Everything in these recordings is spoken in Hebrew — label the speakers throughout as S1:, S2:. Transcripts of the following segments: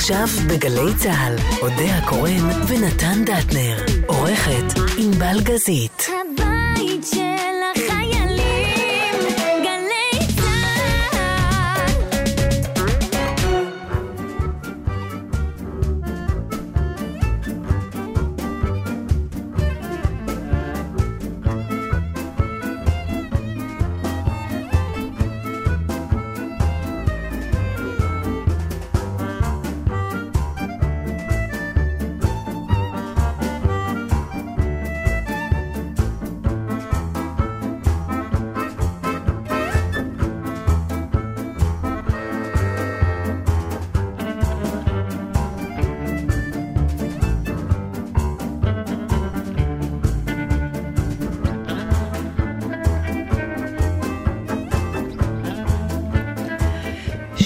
S1: עכשיו בגלי צה"ל, אודה הקורן ונתן דטנר. עורכת ענבל גזית.
S2: הבית של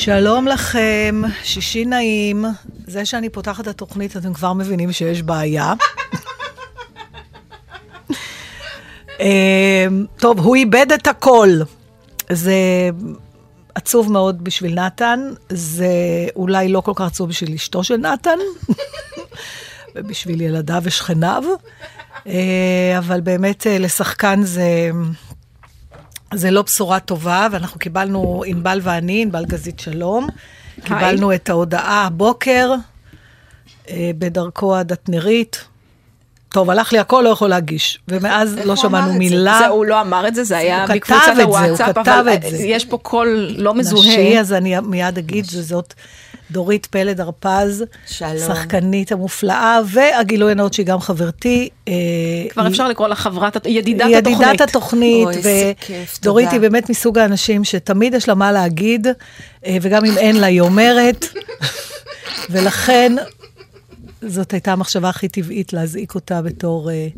S3: שלום לכם, שישי נעים. זה שאני פותחת את התוכנית, אתם כבר מבינים שיש בעיה. אמ, טוב, הוא איבד את הכל. זה עצוב מאוד בשביל נתן, זה אולי לא כל כך עצוב בשביל אשתו של נתן, ובשביל ילדיו ושכניו, אה, אבל באמת אה, לשחקן זה... זה לא בשורה טובה, ואנחנו קיבלנו, ענבל ואני, ענבל גזית שלום, קיבלנו את ההודעה הבוקר אה, בדרכו הדתנרית. טוב, הלך לי הכל, לא יכול להגיש. ומאז לא שמענו? מילה.
S4: זה, הוא לא אמר את זה, זה היה בקבוצת הוואטסאפ, אבל
S3: את זה.
S4: יש פה קול לא מזוהה.
S3: נשי, אז אני מיד אגיד שזאת דורית פלד הרפז,
S5: שלום.
S3: שחקנית המופלאה, והגילוי הנאות שהיא גם חברתי. אה,
S4: כבר
S3: היא-
S4: אפשר לקרוא לה חברת, ידידת התוכנית.
S3: ידידת התוכנית, ודורית. היא באמת מסוג האנשים שתמיד יש לה מה להגיד, אה, וגם אם אין לה, היא אומרת, ולכן זאת הייתה המחשבה הכי טבעית להזעיק אותה בתור אה,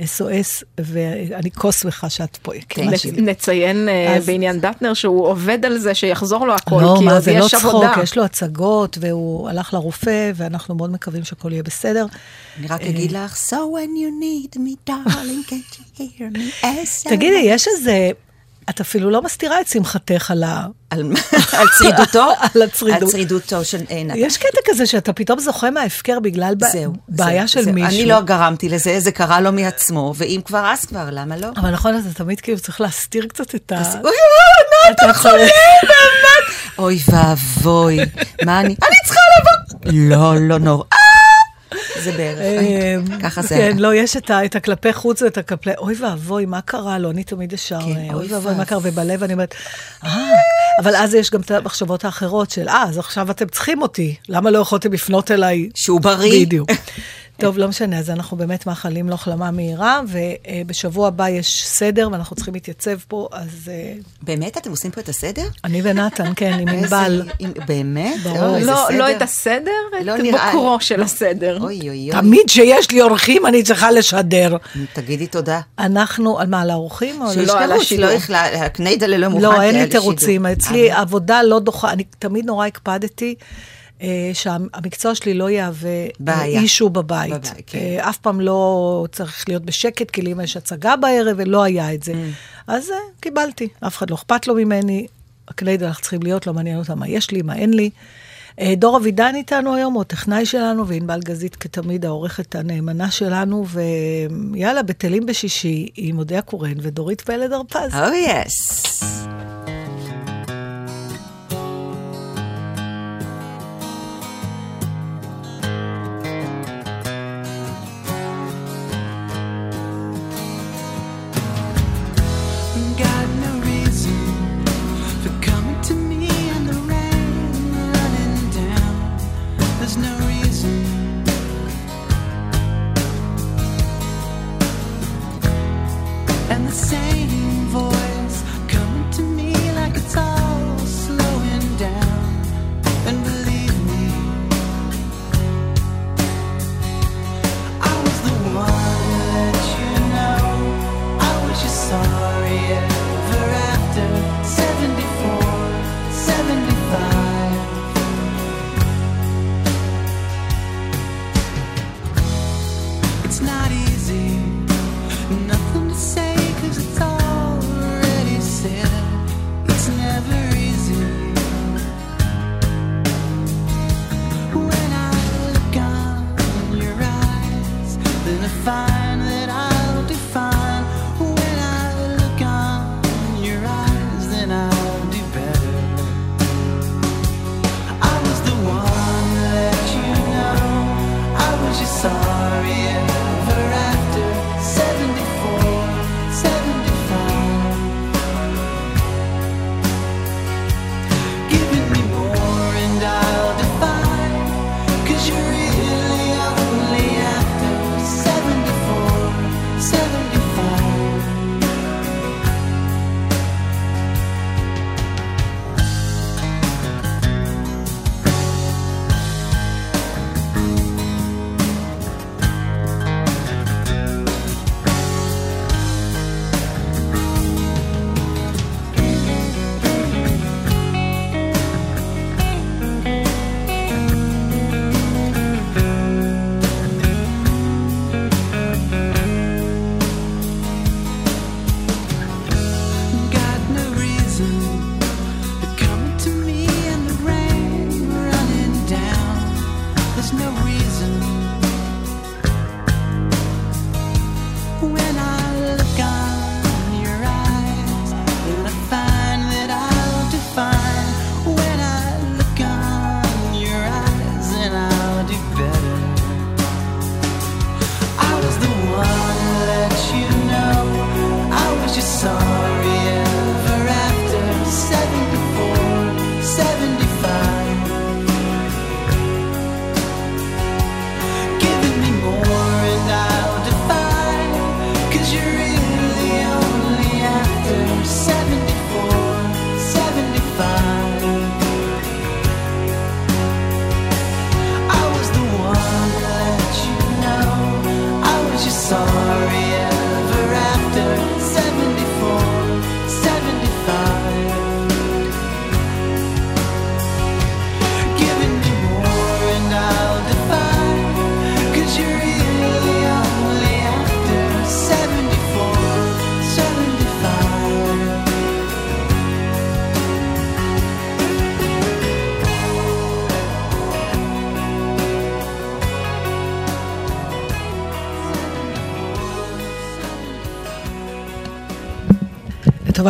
S3: SOS, ואני כה שמחה שאת פה, שלי.
S4: נציין אה,
S3: אז-
S4: בעניין דטנר שהוא עובד על זה שיחזור לו הכל,
S3: לא,
S4: כי
S3: מה,
S4: עוד
S3: זה לא
S4: יש
S3: צחוק,
S4: עבודה.
S3: יש לו הצגות, והוא הלך לרופא, ואנחנו מאוד מקווים שהכל יהיה בסדר.
S5: אני רק אגיד לך, so when you need me, darling, can't you hear me?
S3: תגידי, יש איזה... את אפילו לא מסתירה את שמחתך על ה...
S5: על על צרידותו?
S3: על הצרידות.
S5: על צרידותו של אה, נתן.
S3: יש קטע כזה שאתה פתאום זוכה מההפקר בגלל
S5: זהו.
S3: בעיה
S5: זהו,
S3: של
S5: זהו.
S3: מישהו.
S5: אני לא גרמתי לזה, זה קרה לו מעצמו, ואם כבר, אז כבר, למה לא?
S3: אבל נכון, אתה תמיד כאילו צריך להסתיר קצת את ה...
S5: אוי, נתן חולה, באמת. אוי ואבוי, מה אני... אני צריכה לבוא. לא, לא נורא. זה בערך,
S3: אמ,
S5: ככה זה
S3: כן. לא, יש את הכלפי חוץ ואת הכלפי... אוי ואבוי, מה קרה לו? אני תמיד ישר...
S5: כן,
S3: אה,
S5: אוי
S3: ואבוי, מה. קרה? ובלב אני אומרת, אה... אבל אז יש גם את המחשבות האחרות של, אה, אז עכשיו אתם צריכים אותי. למה לא יכולתם לפנות אליי?
S5: שהוא בריא.
S3: בדיוק. טוב, לא משנה, אז אנחנו באמת מאחלים לו החלמה מהירה, ובשבוע הבא יש סדר, ואנחנו צריכים להתייצב פה, אז אה,
S5: באמת, אתם עושים פה את הסדר?
S3: אני ונתן, כן, עם ענבל.
S5: באמת?
S3: ברור.
S4: לא. לא את הסדר,
S5: לא
S4: את
S5: נראה-
S4: בוקרו של הסדר.
S5: אוי, אוי, אוי.
S3: תמיד כשיש לי אורחים, אני צריכה לשדר.
S5: תגידי תודה.
S3: אנחנו, על מה, על האורחים? או על-
S4: לא,
S5: יכלה, הקניידלה לא מוכן.
S3: לא, אין לי. תירוצים. אצלי עבודה לא דוחה, אני תמיד נורא הקפדתי. אה, שהמקצוע שלי לא יהווה
S5: בעיה.
S3: אישו בבית.
S5: בבית, כן.
S3: אה, אף פעם לא צריך להיות בשקט, כי לאמא יש הצגה בערב, ולא היה את זה.
S5: Mm.
S3: אז אה, קיבלתי, אף אחד לא אכפת לו ממני. הקניידל אנחנו צריכים להיות, לא מעניין אותם מה יש לי, מה אין לי. אה, דור אבידן איתנו היום, הוא הטכנאי שלנו, וענבל גזית כתמיד העורכת הנאמנה שלנו, ויאללה, בטלים בשישי, עם אודיה הקורן ודורית פלד הרפז.
S5: Oh yes.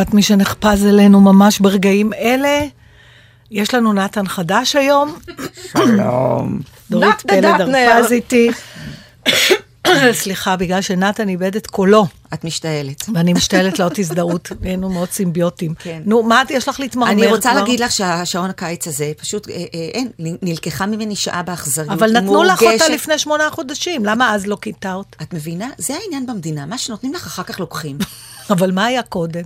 S3: לטובת מי שנחפז אלינו ממש ברגעים אלה, יש לנו נתן חדש היום.
S5: שלום.
S3: דורית פלד. הרפז איתי. סליחה, בגלל שנתן איבד את קולו,
S5: את משתעלת.
S3: ואני משתעלת לעוד הזדהות, היינו מאוד סימביוטים.
S5: כן.
S3: נו, מה יש לך להתמרמר כבר?
S5: אני רוצה להגיד לך שהשעון הקיץ הזה, פשוט, אה, אה, אין, נלקחה ממני שעה באכזריות.
S3: אבל נתנו לך אותה. לפני שמונה חודשים, למה אז לא כינתה אותה?
S5: את מבינה? זה העניין במדינה, מה שנותנים לך אחר כך לוקחים.
S3: אבל מה היה קודם?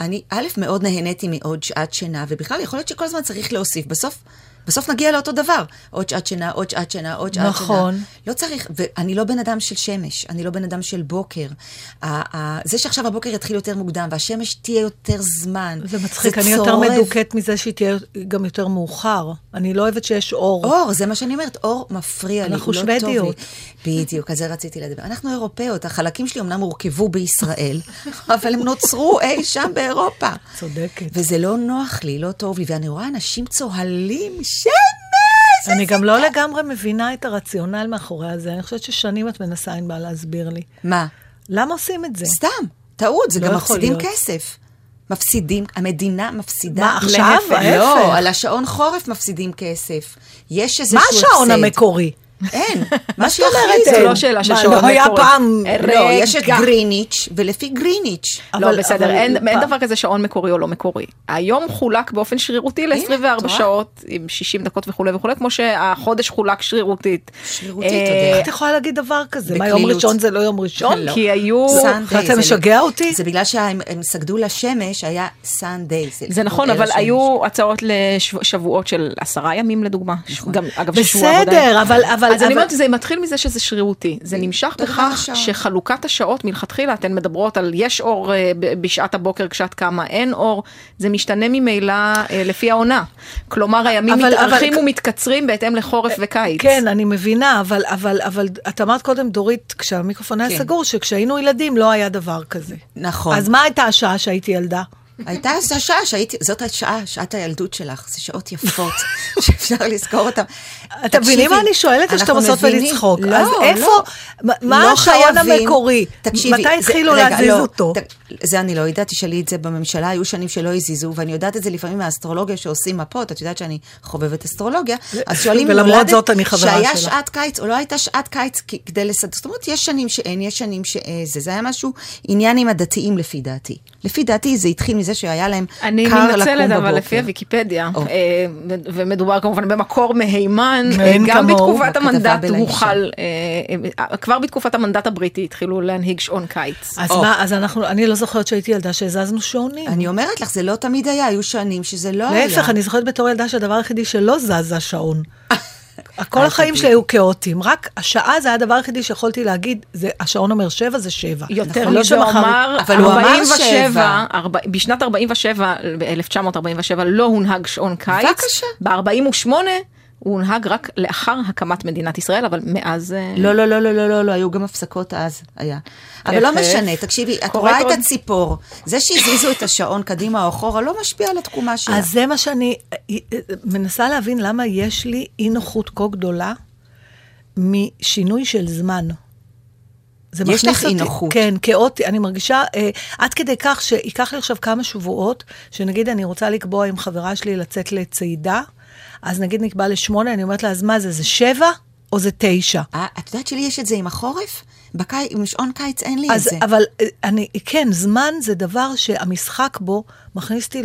S5: אני, א', מאוד נהניתי מעוד שעת שינה, ובכלל, יכול להיות שכל הזמן צריך להוסיף. בסוף, בסוף נגיע לאותו דבר. עוד שעת שינה, עוד שעת שינה, עוד שעת
S3: נכון.
S5: שינה. לא צריך, ואני לא בן אדם של שמש, אני לא בן אדם של בוקר. זה שעכשיו הבוקר יתחיל יותר מוקדם, והשמש תהיה יותר זמן.
S3: זה מצחיק, אני יותר
S5: צורב.
S3: מדוכאת מזה שהיא תהיה גם יותר מאוחר. אני לא אוהבת שיש אור.
S5: אור, זה מה שאני אומרת, אור מפריע לי, הוא לא טוב לי.
S3: שוודיות.
S5: בדיוק, על זה רציתי לדבר. אנחנו אירופאיות, החלקים שלי אמנם הורכבו בישראל, אבל הם נוצרו אי שם באירופה.
S3: צודקת.
S5: וזה לא נוח לי, לא טוב לי, ואני רואה אנשים צוהלים, שמש!
S3: אני גם לא לגמרי מבינה את הרציונל מאחורי הזה. אני חושבת ששנים את מנסה, ענבל, להסביר לי.
S5: מה?
S3: למה עושים את זה?
S5: סתם, טעות, זה
S3: לא
S5: גם מפסידים
S3: להיות.
S5: כסף. מפסידים, המדינה מפסידה.
S3: מה, עכשיו?
S5: להפך. לא, על השעון חורף מפסידים כסף. יש איזשהו
S3: מה
S5: הפסד.
S3: השעון המקורי?
S5: אין.
S3: מה זאת אומרת?
S4: זה? לא שאלה של שעון
S3: לא היה
S4: מקורי.
S3: פעם...
S5: לא, יש את. גריניץ', ולפי גריניץ'.
S4: לא, בסדר, אין,
S3: פעם-
S4: דבר כזה שעון מקורי או לא מקורי. היום חולק באופן שרירותי
S5: הנה,
S4: ל-24
S5: את רואה?
S4: שעות, עם 60 דקות וכולי וכולי, כמו שהחודש חולק שרירותית.
S5: שרירותית,
S4: אה,
S5: אתה יודע.
S3: איך את יכולה להגיד דבר כזה? מה, יום. ראשון זה לא יום ראשון?
S5: לא.
S4: כי היו...
S5: Sunday,
S3: אתה משגע
S5: לא-
S3: אותי?
S5: זה בגלל שהם הם סגדו לשמש, היה Sunday.
S4: זה נכון, אבל. היו הצעות לשבועות של עשרה ימים לדוגמה. גם, אגב, ששבוע עבודה.
S3: בסדר, אבל... אבל-
S4: אז אני
S3: אבל-
S4: אומרת, זה מתחיל מזה שזה שרירותי. זה נמשך בכך. שחלוקת השעות מלכתחילה, אתן מדברות על יש אור אה, בשעת הבוקר כשאת קמה, אין אור, זה משתנה ממילא אה, לפי העונה. כלומר, הימים
S3: אבל-
S4: מתארכים
S3: אבל-
S4: ומתקצרים בהתאם לחורף וקיץ.
S3: כן, אני מבינה, אבל, אבל, אבל את אמרת קודם, דורית, כשהמיקרופון היה
S5: כן.
S3: סגור, שכשהיינו ילדים לא היה דבר כזה.
S5: נכון.
S3: אז מה הייתה השעה שהייתי ילדה?
S5: הייתה השעה שהייתי, זאת השעה, שעת הילדות שלך, זה שעות יפות, שאפשר לזכור אותן.
S3: אתם מבינים מה אני שואלת, או שאתם עושות
S5: מבינים-
S3: לצחוק?
S5: לא,
S3: אז איפה,
S5: לא.
S3: מה-
S5: לא
S3: השעון. המקורי?
S5: תקשיבי,
S3: מתי התחילו להזיז
S5: לא,
S3: אותו?
S5: ת- זה אני לא יודעת, תשאלי את זה בממשלה, היו שנים שלא הזיזו, ואני יודעת את זה לפעמים מהאסטרולוגיה שעושים מפות, את יודעת שאני חובבת אסטרולוגיה, אז שואלים
S3: ולמרות זאת אני חברה
S5: שהיה
S3: שלך.
S5: שעת קיץ או לא הייתה שעת קיץ כדי לסדר, זאת אומרת, יש שנים שאין, יש שנים שזה, זה היה משהו, עניין עם הדתיים לפי דעתי. לפי דעתי זה התחיל מזה שהיה להם קר
S4: אני
S5: לקום בבוקר.
S4: מתנצלת, אבל לפי הוויקיפדיה,
S5: או.
S4: אה, ומדובר כמובן במקור מהימן, אה, גם. בתקופת המנדט
S5: בלילה.
S4: הוחל, אה, כבר בתקופת המנדט הבריטי התחילו להנהיג שעון קיץ.
S3: אז
S5: או.
S3: מה, אז אנחנו, אני לא זוכרת שהייתי ילדה שהזזנו שעונים.
S5: אני אומרת לך, זה לא תמיד היה, היו שנים שזה לא היה.
S3: להפך, אני זוכרת בתור ילדה שהדבר היחידי שלא זז זה השעון. כל החיים. שלי היו כאוטיים, רק השעה זה הדבר היחידי שיכולתי להגיד, זה, השעון אומר שבע זה שבע.
S4: יותר
S3: נכון, לא
S4: מזה, הוא אמר,
S5: אבל הוא אמר
S4: 47,
S5: שבע.
S4: ארבע- בשנת 47, ב-1947, לא הונהג שעון קיץ.
S5: בבקשה.
S4: ב-48 הוא הונהג רק לאחר הקמת מדינת ישראל, אבל מאז... אה,
S5: לא, לא, לא, לא, לא, לא, לא, היו גם הפסקות אז, היה. אבל לא. משנה, תקשיבי, את רואה את. הציפור. זה שהזיזו את השעון קדימה או אחורה לא משפיע על התקומה שלה.
S3: אז זה מה שאני אה, אה, מנסה להבין למה יש לי אי נוחות כה גדולה משינוי של זמן. זה
S5: יש לך
S3: אותי-
S5: אי-נוחות.
S3: כן, כאוטי, אני מרגישה, אה, עד כדי כך שייקח לי עכשיו כמה שבועות, שנגיד אני רוצה לקבוע עם חברה שלי לצאת לצעידה, אז נגיד נקבע לשמונה, אני אומרת לה, אז מה זה, זה שבע או זה תשע?
S5: אה, את יודעת שלי יש את זה עם החורף? בקי... עם שעון קיץ אין לי את
S3: אז,
S5: זה.
S3: אבל אה, אני, כן, זמן זה דבר שהמשחק בו מכניס אותי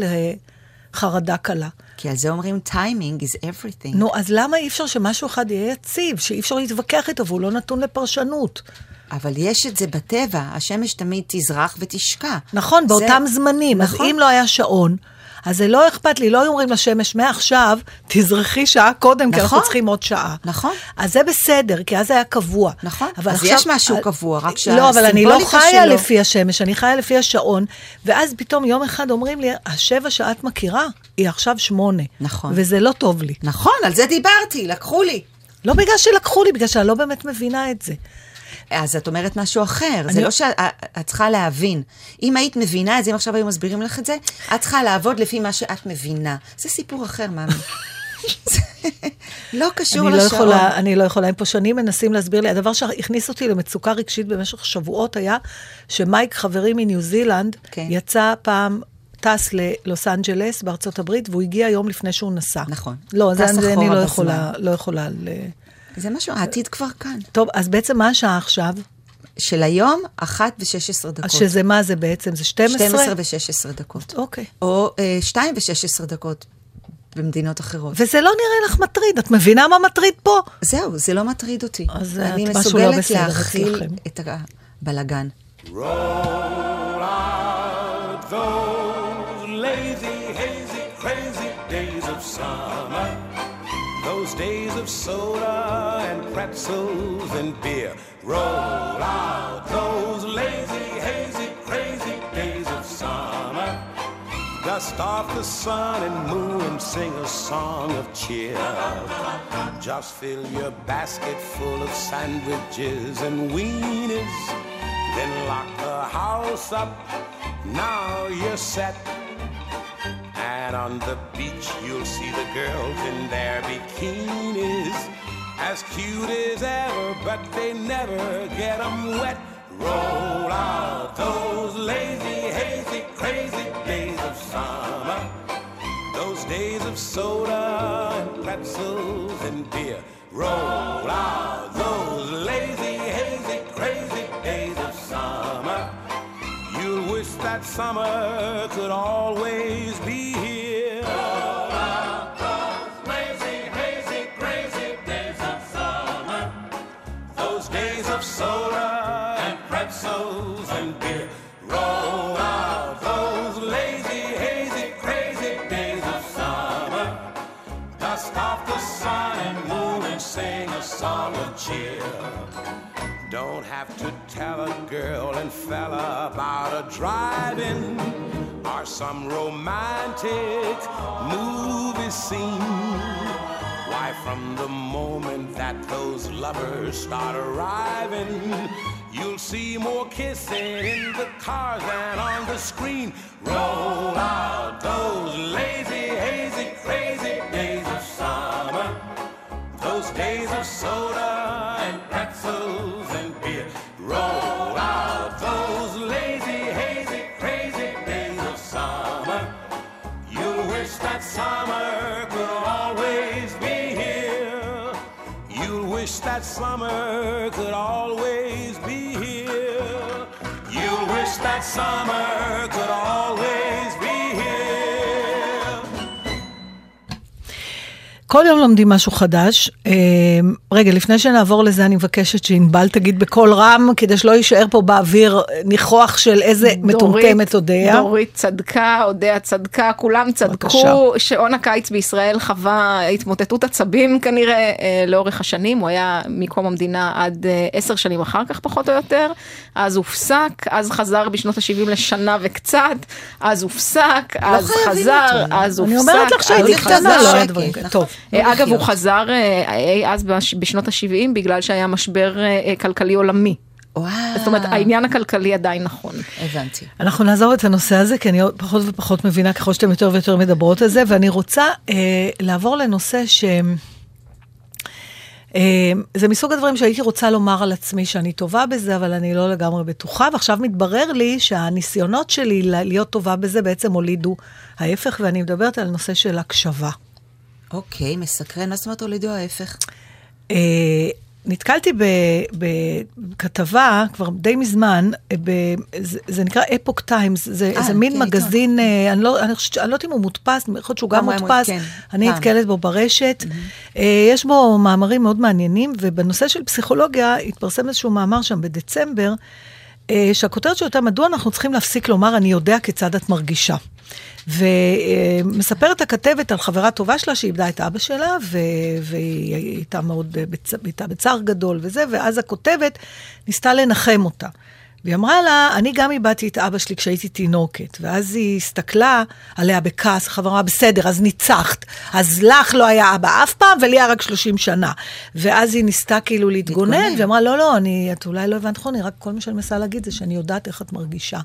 S3: לחרדה קלה.
S5: כי על זה אומרים timing is everything.
S3: נו, אז למה אי אפשר שמשהו אחד יהיה יציב, שאי אפשר להתווכח איתו והוא לא נתון לפרשנות?
S5: אבל יש את זה בטבע, השמש תמיד תזרח ותשקע.
S3: נכון,
S5: זה-
S3: באותם זמנים.
S5: נכון.
S3: אז אם לא היה שעון, אז זה לא אכפת לי, לא היו אומרים לשמש, מעכשיו תזרחי שעה קודם, כי אנחנו
S5: נכון.
S3: צריכים עוד שעה.
S5: נכון.
S3: אז זה בסדר, כי אז היה קבוע.
S5: נכון,
S3: אבל
S5: אז
S3: עכשיו-
S5: יש משהו קבוע, רק
S3: לא, אבל אני לא
S5: שהסימבוליקה
S3: חיה
S5: שלו-
S3: לפי השמש, אני חיה לפי השעון, ואז פתאום יום אחד אומרים לי, השבע שאת מכירה, היא עכשיו שמונה.
S5: נכון.
S3: וזה לא טוב לי.
S5: נכון, על זה דיברתי, לקחו לי.
S3: לא בגלל שלקחו לי, בגלל שאני לא באמת מבינה את זה.
S5: אז את אומרת משהו אחר, זה
S3: אני-
S5: לא שאת את צריכה להבין. אם היית מבינה את זה, אם עכשיו היו מסבירים לך את זה, את צריכה לעבוד לפי מה שאת מבינה. זה סיפור אחר, מאמי. לא קשור
S3: אני לא
S5: לשעון.
S3: יכולה, אני לא יכולה, הם פה שנים מנסים להסביר לי. הדבר שהכניס אותי למצוקה רגשית במשך שבועות היה שמייק, חברי מניו זילנד,
S5: כן.
S3: יצא פעם, טס ללוס אנג'לס בארצות הברית, והוא הגיע יום לפני שהוא נסע.
S5: נכון.
S3: לא, זה, זה אני לא. יכולה, לא יכולה ל...
S5: זה משהו, העתיד כבר כאן.
S3: טוב, אז בעצם מה השעה עכשיו?
S5: של היום, אחת ו-16 דקות.
S3: שזה מה זה בעצם? זה 12?
S5: 12 ו-16 דקות.
S3: אוקיי.
S5: או אה, 2 ו-16 דקות במדינות אחרות.
S3: וזה לא נראה לך מטריד, את מבינה מה מטריד פה?
S5: זהו, זה לא מטריד אותי.
S3: אז,
S5: אני
S3: את- משהו לא
S5: מסוגלת
S3: בסדר
S5: להכיל
S3: אצלכם.
S5: את הבלגן.
S6: Roll out those lazy, hazy, crazy days of summer. Those days of soda and pretzels and beer. Roll out those lazy, hazy, crazy days of summer. Dust off the sun and moon and sing a song of cheer. Just fill your basket full of sandwiches and weenies. Then lock the house up. Now you're set. And on the beach, you'll see the girls in their bikinis. As cute as ever, but they never get them wet. Roll out those lazy, hazy, crazy days of summer. Those days of soda and pretzels and beer. Roll out those lazy, hazy, crazy days of summer. You'll wish that summer could always be tell a girl and fella about a drive-in or some romantic movie scene. Why, from the moment that those lovers start arriving, you'll see more kissing in the cars than on the screen. Roll out those lazy, summer could always be here. You'll wish that summer could always be here.
S3: כל יום לומדים משהו חדש. אה, רגע, לפני שנעבור לזה, אני מבקשת שענבל תגיד בקול רם, כדי שלא יישאר פה באוויר ניחוח של איזה מטומטמת אודיה.
S4: דורית צדקה, אודיה צדקה, כולם צדקו
S3: בבקשה.
S4: שעון הקיץ בישראל חווה התמוטטות עצבים כנראה אה, לאורך השנים, הוא היה מקום המדינה עד אה, עשר שנים אחר כך פחות או יותר, אז הופסק, אז חזר בשנות ה-70 לשנה וקצת, אז הופסק, אז
S5: חייבים
S4: חזר,
S5: אותו.
S4: אז הופסק.
S3: אני אומרת לך שהייתי
S4: אז
S3: קטנה. לא היה דברים. כאלה. טוב.
S5: לא
S4: אה, אגב, הוא. חזר אה, אי אז בשנות ה-70 בגלל שהיה משבר אה, אה, כלכלי עולמי.
S5: וואו.
S4: זאת אומרת, העניין הכלכלי עדיין נכון.
S5: הבנתי.
S3: אנחנו נעזוב את הנושא הזה, כי אני עוד פחות ופחות מבינה ככל שאתם יותר ויותר מדברות על זה, ואני רוצה אה, לעבור לנושא ש... אה, זה מסוג הדברים שהייתי רוצה לומר על עצמי שאני טובה בזה, אבל אני לא לגמרי בטוחה, ועכשיו מתברר לי שהניסיונות שלי להיות טובה בזה בעצם הולידו ההפך, ואני מדברת על נושא של הקשבה.
S5: אוקיי, מסקרן. מה זאת אומרת הולידו ההפך?
S3: אה, נתקלתי בכתבה כבר די מזמן, אה, ב, זה, זה נקרא אפוק טיימס, זה,
S5: אה,
S3: זה מין
S5: כן,
S3: מגזין, אה, אני לא, אני לא יודעת אם הוא מודפס, יכול להיות שהוא גם מודפס,
S5: כן,
S3: אני. נתקלת בו ברשת. אה, יש בו מאמרים מאוד מעניינים, ובנושא של פסיכולוגיה התפרסם איזשהו מאמר שם בדצמבר, שהכותרת שלו הייתה, מדוע אנחנו צריכים להפסיק לומר, אני יודע כיצד את מרגישה. ומספרת הכתבת על חברה טובה שלה שאיבדה את אבא שלה, ו- והיא הייתה מאוד, אה, בצ... הייתה בצער גדול וזה, ואז הכותבת ניסתה לנחם אותה. והיא אמרה לה, אני גם איבדתי את אבא שלי כשהייתי תינוקת. ואז היא הסתכלה עליה בכעס, החברה אמרה, בסדר, אז ניצחת. אז לך לא היה אבא אף פעם, ולי היה רק 30 שנה. ואז היא ניסתה כאילו להתגונן,
S5: להתגונן.
S3: והיא אמרה, לא, לא, אני, את אולי לא הבנת נכון, רק כל מה שאני מנסה להגיד זה שאני יודעת איך את מרגישה.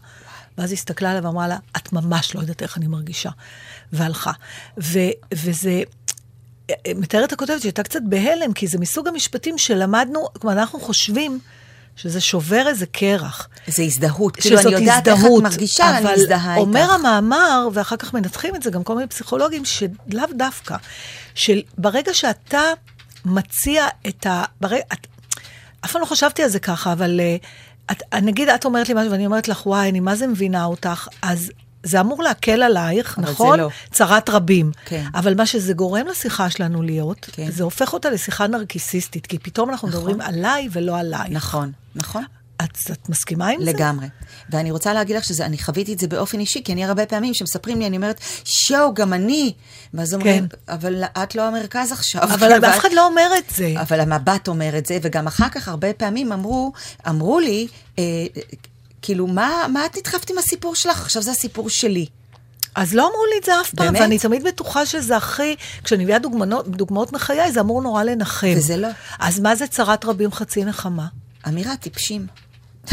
S3: ואז היא הסתכלה עליה ואמרה לה, את ממש לא יודעת איך אני מרגישה. והלכה. ו, וזה... מתארת הכותבת שהייתה קצת בהלם, כי זה מסוג המשפטים שלמדנו, כלומר, אנחנו חושבים שזה שובר איזה קרח.
S5: זה הזדהות. כאילו, אני יודעת איך את
S3: הזדהות,
S5: מרגישה, אני מזדהה
S3: אבל אומר
S5: איתך.
S3: המאמר, ואחר כך מנתחים את זה גם כל מיני פסיכולוגים, שלאו דווקא, שברגע שאתה מציע את ה... ברג... את... אף פעם לא חשבתי על זה ככה, אבל uh, את, נגיד את אומרת לי משהו ואני אומרת לך, וואי, אני מה זה מבינה אותך, אז זה אמור להקל עלייך,
S5: אבל
S3: נכון?
S5: לא.
S3: צרת רבים.
S5: כן.
S3: אבל מה שזה גורם לשיחה שלנו להיות,
S5: כן.
S3: זה הופך אותה לשיחה נרקיסיסטית, כי פתאום אנחנו
S5: נכון.
S3: מדברים עליי ולא עלייך.
S5: נכון, נכון.
S3: את, את מסכימה עם זה?
S5: לגמרי. ואני רוצה להגיד לך שזה, אני חוויתי את זה באופן אישי, כי אני הרבה פעמים שמספרים לי, אני אומרת, שואו, גם אני. ואז אומרים, אבל את לא המרכז עכשיו.
S3: כן. אבל אף אחד לא אומר את זה.
S5: אבל המבט אומר את זה, וגם אחר כך הרבה פעמים אמרו, אמרו לי, אה, כאילו, מה, מה את נדחפת עם הסיפור שלך? עכשיו זה הסיפור שלי.
S3: אז לא אמרו לי את זה אף פעם,
S5: באמת?
S3: ואני תמיד בטוחה שזה הכי, כשאני מביאה דוגמנות, דוגמאות מחיי, זה אמור נורא לנחם.
S5: וזה לא.
S3: אז מה זה צרת רבים חצי נחמה?
S5: אמירה, טיפשים.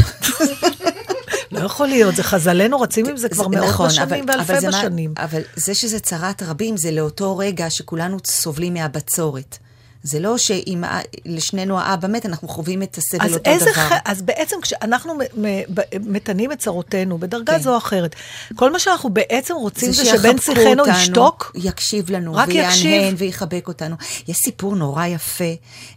S3: לא יכול להיות, זה חז"לנו רצים עם זה כבר
S5: זה-
S3: מאות
S5: נכון,
S3: בשנים
S5: אבל-
S3: ואלפי
S5: אבל זה מה-
S3: בשנים.
S5: אבל זה שזה צרת רבים, זה לאותו רגע שכולנו סובלים מהבצורת. זה לא שאם לשנינו האבא מת, אנחנו חווים את הסבל
S3: אז,
S5: אותו
S3: איזה
S5: דבר.
S3: ח... אז בעצם כשאנחנו מתנים את צרותינו בדרגה
S5: כן.
S3: זו או אחרת, כל מה שאנחנו בעצם רוצים זה,
S5: שיחבקו
S3: שבן שיחנו ישתוק,
S5: יקשיב לנו,
S3: רק יקשיב.
S5: ויענהן ויחבק אותנו. יש סיפור נורא יפה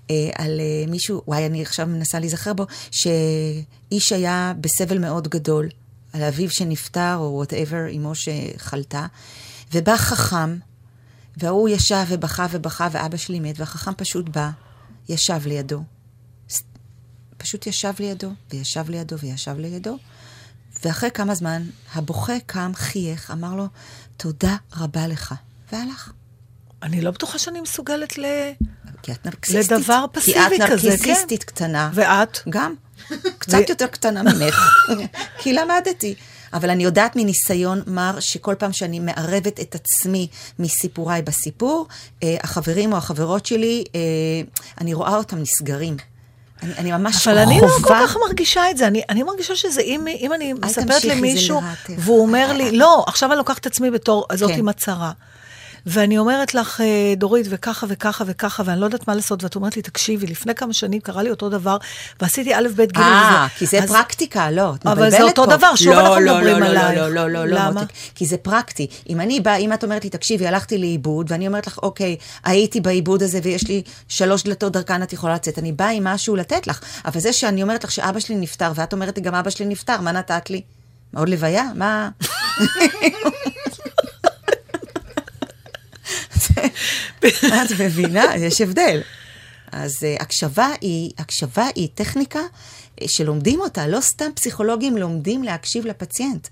S5: אה, על אה, מישהו, וואי, אני עכשיו מנסה להיזכר בו, שאיש היה בסבל מאוד גדול, על אביו שנפטר, או וואטאבר, אמו שחלתה, ובא חכם, וההוא ישב ובכה ובכה, ואבא שלי מת, והחכם פשוט בא, ישב לידו. פשוט ישב לידו, וישב לידו, וישב לידו. ואחרי כמה זמן, הבוכה קם, חייך, אמר לו, תודה רבה לך, והלך.
S3: אני לא בטוחה שאני מסוגלת ל...
S5: כי את נרקסיסטית.
S3: לדבר פסיבי כזה,
S5: כי את
S3: כן.
S5: נרקסיסטית קטנה.
S3: ואת?
S5: גם. קצת יותר קטנה ממך. כי למדתי. אבל אני יודעת מניסיון מר, שכל פעם שאני מערבת את עצמי מסיפוריי בסיפור, אה, החברים או החברות שלי, אה, אני רואה אותם נסגרים. אני, אני ממש
S3: אבל אני לא כל כך מרגישה את זה, אני, אני מרגישה שזה אם, אם אני מספרת למישהו. והוא אומר לי, לא, עכשיו אני לוקחת את עצמי בתור
S5: כן.
S3: עם הצהרה. ואני אומרת לך, אה, דורית, וככה וככה וככה, ואני לא יודעת מה לעשות, ואת אומרת לי, תקשיבי, לפני כמה שנים קרה לי אותו דבר, ועשיתי א', ב', ג'
S5: אה. כי זה
S3: אז-
S5: פרקטיקה, לא, את
S3: אבל
S5: מבלבלת
S3: זה אותו
S5: פה.
S3: דבר, שוב
S5: לא,
S3: אנחנו
S5: לא,
S3: מדברים
S5: לא, לא,
S3: עלייך.
S5: לא, לא, לא, לא,
S3: למה?
S5: מותק. כי זה פרקטי. אם אני באה, אם את אומרת לי, תקשיבי, הלכתי לאיבוד, ואני אומרת לך, אוקיי, הייתי באיבוד הזה ויש לי שלוש דלתות דרכן את יכולה לצאת, אני באה עם משהו לתת לך. אבל זה שאני אומרת לך שאבא שלי נפטר, ואת אומרת לי, גם אבא שלי נפטר, מה נתת לי? עוד לוויה? מה? את מבינה? יש הבדל. אז uh, הקשבה היא, הקשבה היא טכניקה uh, שלומדים אותה, לא סתם פסיכולוגים לומדים להקשיב לפציינט.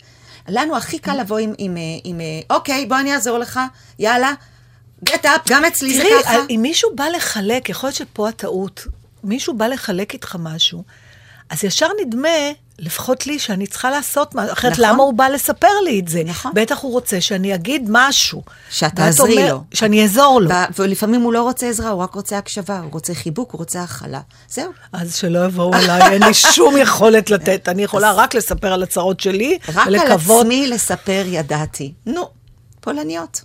S5: לנו הכי קל לבוא עם, עם, אה, עם, אה, אוקיי, בוא אני אעזור לך, יאללה, get up, גם אצלי זה
S3: תראי,
S5: ככה.
S3: אם מישהו בא לחלק, יכול להיות שפה הטעות, מישהו בא לחלק איתך משהו, אז ישר נדמה, לפחות לי, שאני צריכה לעשות משהו, אחרת
S5: נכון.
S3: למה הוא בא לספר לי את זה?
S5: נכון.
S3: בטח הוא רוצה שאני אגיד משהו.
S5: שאת תעזרי
S3: אומר-
S5: לו.
S3: שאני אעזור לו.
S5: ו- ולפעמים הוא לא רוצה עזרה, הוא רק רוצה הקשבה, הוא רוצה חיבוק, הוא רוצה הכלה. זהו.
S3: אז שלא יבואו אליי, אין לי שום יכולת לתת, אני יכולה רק לספר על הצרות שלי,
S5: רק על
S3: ולקוות.
S5: עצמי לספר ידעתי. נו, פולניות.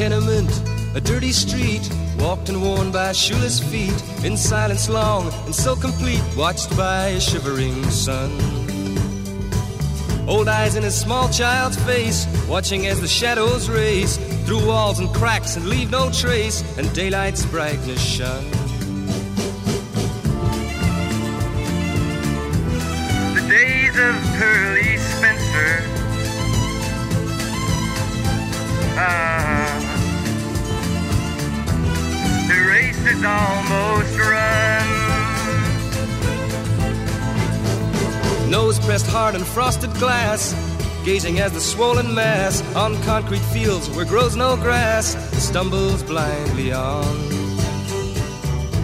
S7: Tenement, a dirty street, walked and worn by shoeless feet, in silence long and so complete, watched by a shivering sun. Old eyes in a small child's face, watching as the shadows race through walls and cracks and leave no trace, and daylight's brightness shun.
S8: The days of Pearly is almost run.
S7: Nose pressed hard on frosted glass, gazing as the swollen mass on concrete fields where grows no grass stumbles blindly on.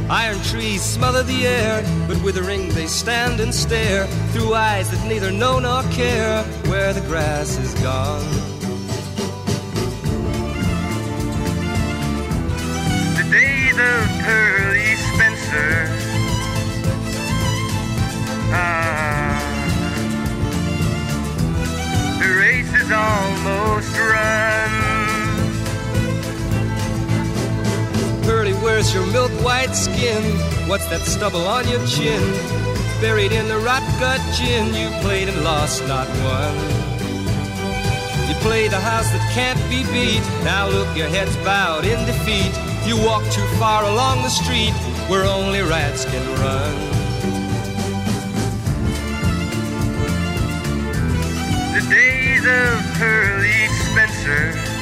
S7: Iron trees smother the air, but withering they stand and stare through eyes that neither know nor care where the grass is gone.
S8: The days Hurley Spencer. Ah, the race is almost run.
S7: Hurley, where's your milk white skin? What's that stubble on your chin? Buried in the rot gut gin, you played and lost, not won. You played a house that can't be beat. Now look, your head's bowed in defeat. You walk too far along the street where only rats can run.
S8: The days of Pearly Spencer.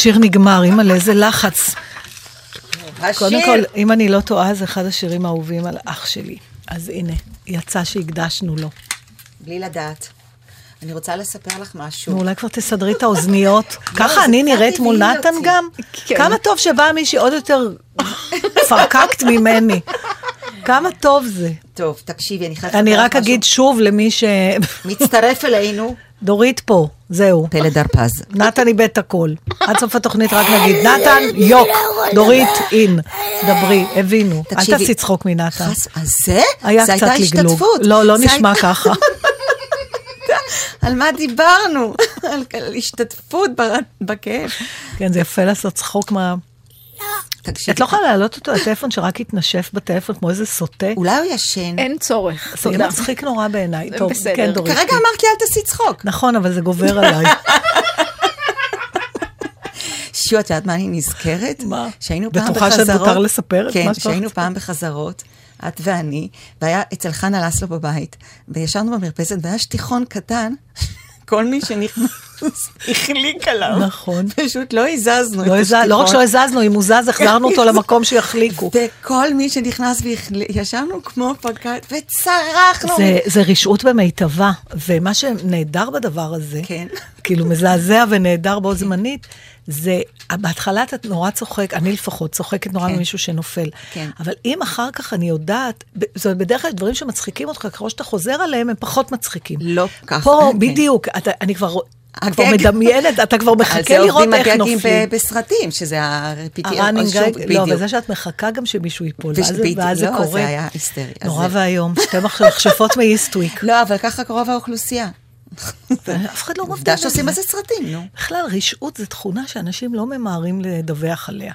S3: השיר נגמר, אימא'לה, איזה לחץ. קודם
S5: השיר.
S3: כל, אם אני לא טועה, זה אחד השירים האהובים על אח שלי. אז הנה, יצא שהקדשנו לו.
S5: בלי לדעת. אני רוצה לספר לך משהו.
S3: אולי כבר תסדרי את האוזניות. ככה
S5: לא, זה
S3: אני נראית מול נתן. גם?
S4: כן.
S3: כמה טוב שבאה מישהי עוד יותר פרקקט ממני. כמה טוב זה.
S5: טוב, תקשיבי, אני חייבת
S3: אני רק. אגיד שוב למי ש...
S5: מצטרף אלינו
S3: דורית פה, זהו.
S5: פלד הרפז.
S3: נתן איבד את הכל. עד סוף התוכנית רק נגיד, נתן, יוק, דורית, אין. דברי, הבינו. אל תעשי צחוק מנתן.
S5: אז זה?
S3: היה קצת
S5: הייתה
S3: לגלוג.
S5: השתתפות.
S3: לא, לא נשמע ככה.
S5: על מה דיברנו? על, השתתפות ב- בכאב.
S3: כן, זה יפה לעשות צחוק מה...
S5: תקשיבי,
S3: את לא יכולה להעלות אותו לטלפון שרק יתנשף בטלפון כמו איזה סוטה?
S5: אולי הוא ישן.
S4: אין צורך.
S3: זה. מצחיק נורא בעיניי. טוב. כן, דורית.
S5: כרגע אמרת לי אל תעשי צחוק.
S3: נכון, אבל זה גובר עליי.
S5: שו, את יודעת מה אני נזכרת?
S3: מה?
S5: שהיינו פעם
S3: בטוחה
S5: בחזרות.
S3: שאת מותר לספר את
S5: כן,
S3: מה שאת
S5: שהיינו
S3: רוצה.
S5: פעם בחזרות, את ואני, והיה אצל חנה לסלו בבית, וישבנו במרפסת, והיה שטיחון קטן, כל מי שנכנס החליק עליו.
S3: נכון.
S5: פשוט לא הזזנו
S3: לא
S5: את
S3: הזז- לא רק שלא הזזנו, אם הוא זז, החזרנו אותו למקום שיחליקו.
S5: וכל מי שנכנס והחליק, ישבנו כמו פקד, וצרחנו.
S3: זה, זה רשעות במיטבה, ומה שנהדר בדבר הזה,
S5: כן.
S3: כאילו מזעזע ונהדר בו זמנית, זה, בהתחלה אתה נורא צוחק, אני לפחות צוחקת נורא
S5: כן.
S3: ממישהו שנופל.
S5: כן.
S3: אבל אם אחר כך אני יודעת, זאת אומרת, בדרך כלל דברים שמצחיקים אותך, ככל שאתה חוזר עליהם, הם פחות מצחיקים.
S5: לא ככה,
S3: פה,
S5: כן.
S3: בדיוק, אתה, אני כבר, אני כבר. מדמיינת, אתה כבר
S5: על
S3: מחכה
S5: זה
S3: לראות
S5: עובדים
S3: איך
S5: הגגים
S3: נופלים.
S5: ב- בסרטים, שזה הרפיטי...
S3: הראנינג גייד, לא,
S5: בדיוק.
S3: אבל זה שאת מחכה גם שמישהו ייפול, ואז, זה
S5: לא,
S3: קורה.
S5: זה היה היסטרי.
S3: נורא
S5: זה-
S3: ואיום, שתי מכשפות מאיסטוויק.
S5: לא, אבל ככה רוב האוכלוסייה.
S3: ואף אחד לא מבין
S5: עובדה שעושים
S3: זה.
S5: על זה סרטים, נו.
S3: בכלל, רשעות זו תכונה שאנשים לא ממהרים לדווח עליה.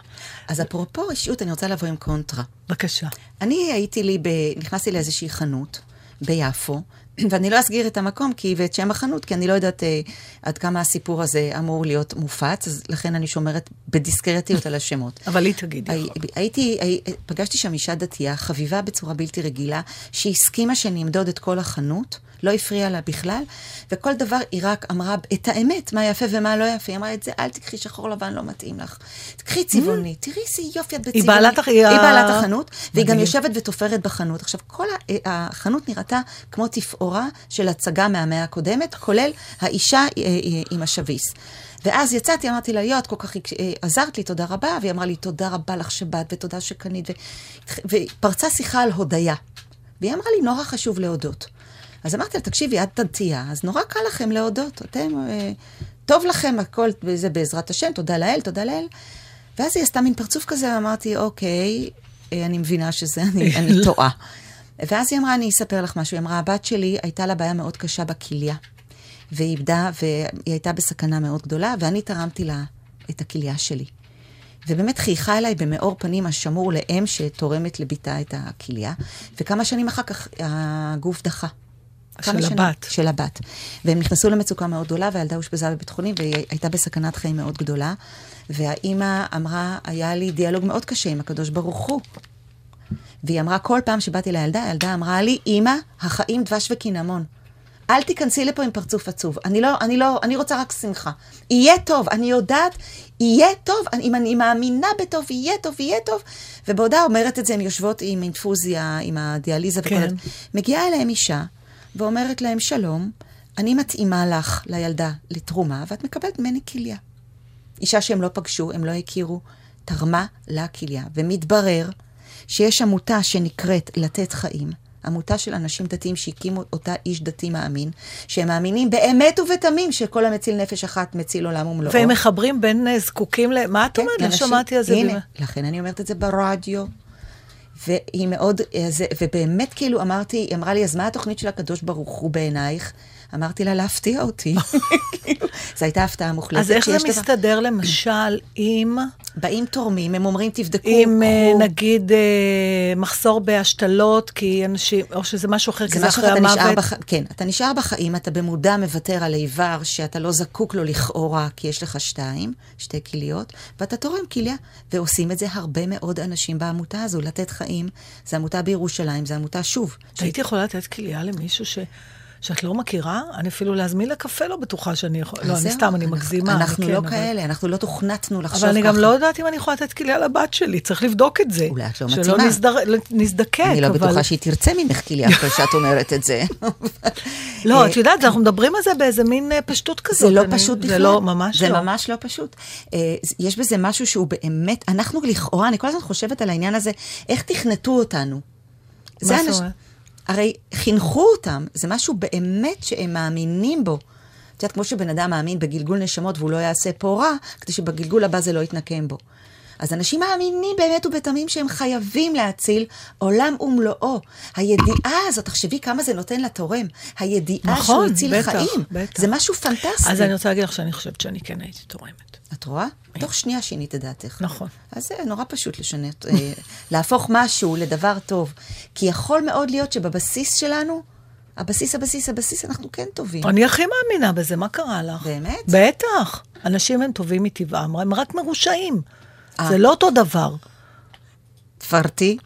S5: אז אפרופו רשעות, אני רוצה לבוא עם קונטרה.
S3: בבקשה.
S5: אני הייתי לי. נכנסתי לאיזושהי חנות ביפו, ואני לא אסגיר את המקום כי, ואת שם החנות, כי אני לא יודעת אה, עד כמה הסיפור הזה אמור להיות מופץ, אז לכן אני שומרת בדיסקרטיות על השמות.
S3: אבל היא תגידי.
S5: הי- הייתי, הי- פגשתי שם אישה דתייה, חביבה בצורה בלתי רגילה, שהסכימה שאני אמדוד את כל החנות, לא הפריעה לה בכלל, וכל דבר היא רק אמרה את האמת, מה יפה ומה לא יפה. היא אמרה את זה, אל תקחי שחור לבן, לא מתאים לך. תקחי צבעוני, תראי איזה יופי את בצבעוני.
S3: בעלת הח- היא
S5: היא בעלת החנות, והיא גם. יושבת ותופרת בחנות. עכשיו, כל ה- החנות נראתה כמו תפאורה של הצגה מהמאה הקודמת, כולל האישה אה, אה, עם השביס. ואז יצאתי, אמרתי לה, יו, את כל כך אה, עזרת לי, תודה רבה, והיא אמרה לי, תודה רבה לך שבאת, ותודה שקנית, ו... ופרצה שיחה על הודיה. והיא אמרה לי, נורא חשוב להודות. אז אמרתי לה, תקשיבי, את דתייה, אז נורא קל לכם להודות. אתם, אה, טוב לכם, הכל זה בעזרת השם, תודה לאל, תודה לאל. ואז היא עשתה מין פרצוף כזה, ואמרתי, אוקיי, אה, אני מבינה שזה, אני, אני טועה. ואז היא אמרה, אני אספר לך משהו. היא אמרה, הבת שלי, הייתה לה בעיה מאוד קשה בכליה. והיא איבדה, והיא הייתה בסכנה מאוד גדולה, ואני תרמתי לה את הכליה שלי. ובאמת חייכה אליי במאור פנים השמור לאם שתורמת לביתה את הכליה, וכמה שנים אחר כך הגוף דחה.
S3: של
S5: שנים-
S3: הבת.
S5: של הבת. והם נכנסו למצוקה מאוד גדולה, והילדה אושפזה בבית חולים, והיא הייתה בסכנת חיים מאוד גדולה. והאימא אמרה, היה לי דיאלוג מאוד קשה עם הקדוש ברוך הוא. והיא אמרה, כל פעם שבאתי לילדה, הילדה אמרה לי, אימא, החיים דבש וקינמון. אל תיכנסי לפה עם פרצוף עצוב. אני לא, אני לא, אני רוצה רק שמחה. יהיה טוב, אני יודעת, יהיה טוב, אני, אם אני מאמינה בטוב, יהיה טוב, יהיה טוב. ובעודה אומרת את זה, הן יושבות עם אינפוזיה, עם הדיאליזה וכל
S3: כן.
S5: זה. מגיעה אליהם אישה, ואומרת להם, שלום, אני מתאימה לך, לילדה, לתרומה, ואת מקבלת ממני כליה. אישה שהם לא פגשו, הם לא הכירו. תרמה לה כליה. ומתברר שיש עמותה שנקראת לתת חיים, עמותה של אנשים דתיים שהקימו אותה איש דתי מאמין, שהם מאמינים באמת ובתמים שכל המציל נפש אחת מציל עולם ומלואו.
S3: והם מחברים בין אה, זקוקים ל... מה את
S5: כן,
S3: אומרת? לא שמעתי על זה.
S5: הנה, לכן אני אומרת את זה ברדיו. והיא מאוד, זה, ובאמת כאילו אמרתי, היא אמרה לי, אז מה התוכנית של הקדוש ברוך הוא בעינייך? אמרתי לה, להפתיע אותי. כאילו, זו הייתה הפתעה מוחלטת.
S3: אז איך זה
S5: דבר-
S3: מסתדר למשל עם,
S5: באים תורמים, הם אומרים, תבדקו,
S3: עם אה,
S5: קחו.
S3: נגיד אה, מחסור בהשתלות, כי אנשים, או שזה משהו אחר, כי
S5: זה
S3: אחרי המוות?
S5: בח... כן, אתה נשאר בחיים, אתה במודע מוותר על איבר שאתה לא זקוק לו לכאורה, כי יש לך שתיים, שתי כליות, ואתה תורם כליה. ועושים את זה הרבה מאוד אנשים בעמותה הזו, לתת חיים. זו עמותה בירושלים, זו עמותה, שוב,
S3: היית יכולה לתת כליה למישהו ש... שאת לא מכירה? אני אפילו להזמין לקפה לא בטוחה שאני יכולה, לא, אני סתם, אני מגזימה.
S5: אנחנו
S3: כן,
S5: לא
S3: אבל-
S5: כאלה, אנחנו לא תוכנתנו לחשוב
S3: אבל אני
S5: ככה.
S3: גם לא יודעת אם אני יכולה לתת כליה לבת שלי, צריך לבדוק את זה.
S5: אולי את לא
S3: שלא
S5: מתאימה.
S3: נזדר- נזדקק,
S5: אני לא
S3: אבל...
S5: בטוחה שהיא תרצה ממך כליה אחרי שאת אומרת את זה.
S3: לא,
S5: אה,
S3: את יודעת, אנחנו מדברים על זה באיזה מין אה, פשטות כזאת.
S5: זה לא פשוט בכלל.
S3: זה לא, ממש
S5: זה
S3: לא.
S5: ממש לא פשוט. אה, יש בזה משהו שהוא באמת, אנחנו לכאורה, אני כל הזמן חושבת על העניין הזה, איך תכנתו אותנו.
S3: מה
S5: זה
S3: זאת אומרת?
S5: הרי חינכו אותם, זה משהו באמת שהם מאמינים בו. את יודעת, כמו שבן אדם מאמין בגלגול נשמות והוא לא יעשה פה רע, כדי שבגלגול הבא זה לא יתנקם בו. אז אנשים מאמינים באמת ובתמים שהם חייבים להציל עולם ומלואו. הידיעה הזאת, תחשבי כמה זה נותן לתורם. הידיעה
S3: נכון,
S5: שהוא הציל
S3: בטח,
S5: חיים.
S3: בטח.
S5: זה משהו פנטסטי.
S3: אז אני רוצה להגיד לך שאני חושבת שאני כן הייתי תורמת.
S5: את רואה? תוך שנייה שינית את דעתך.
S3: נכון.
S5: אז זה נורא פשוט לשנות, אה, להפוך משהו לדבר טוב. כי יכול מאוד להיות שבבסיס שלנו, הבסיס, הבסיס, הבסיס, אנחנו כן טובים.
S3: אני הכי מאמינה בזה, מה קרה לך?
S5: באמת?
S3: בטח. אנשים הם טובים מטבעם, הם רק מרושעים.
S5: אה.
S3: זה לא אותו דבר.
S5: תפרטי.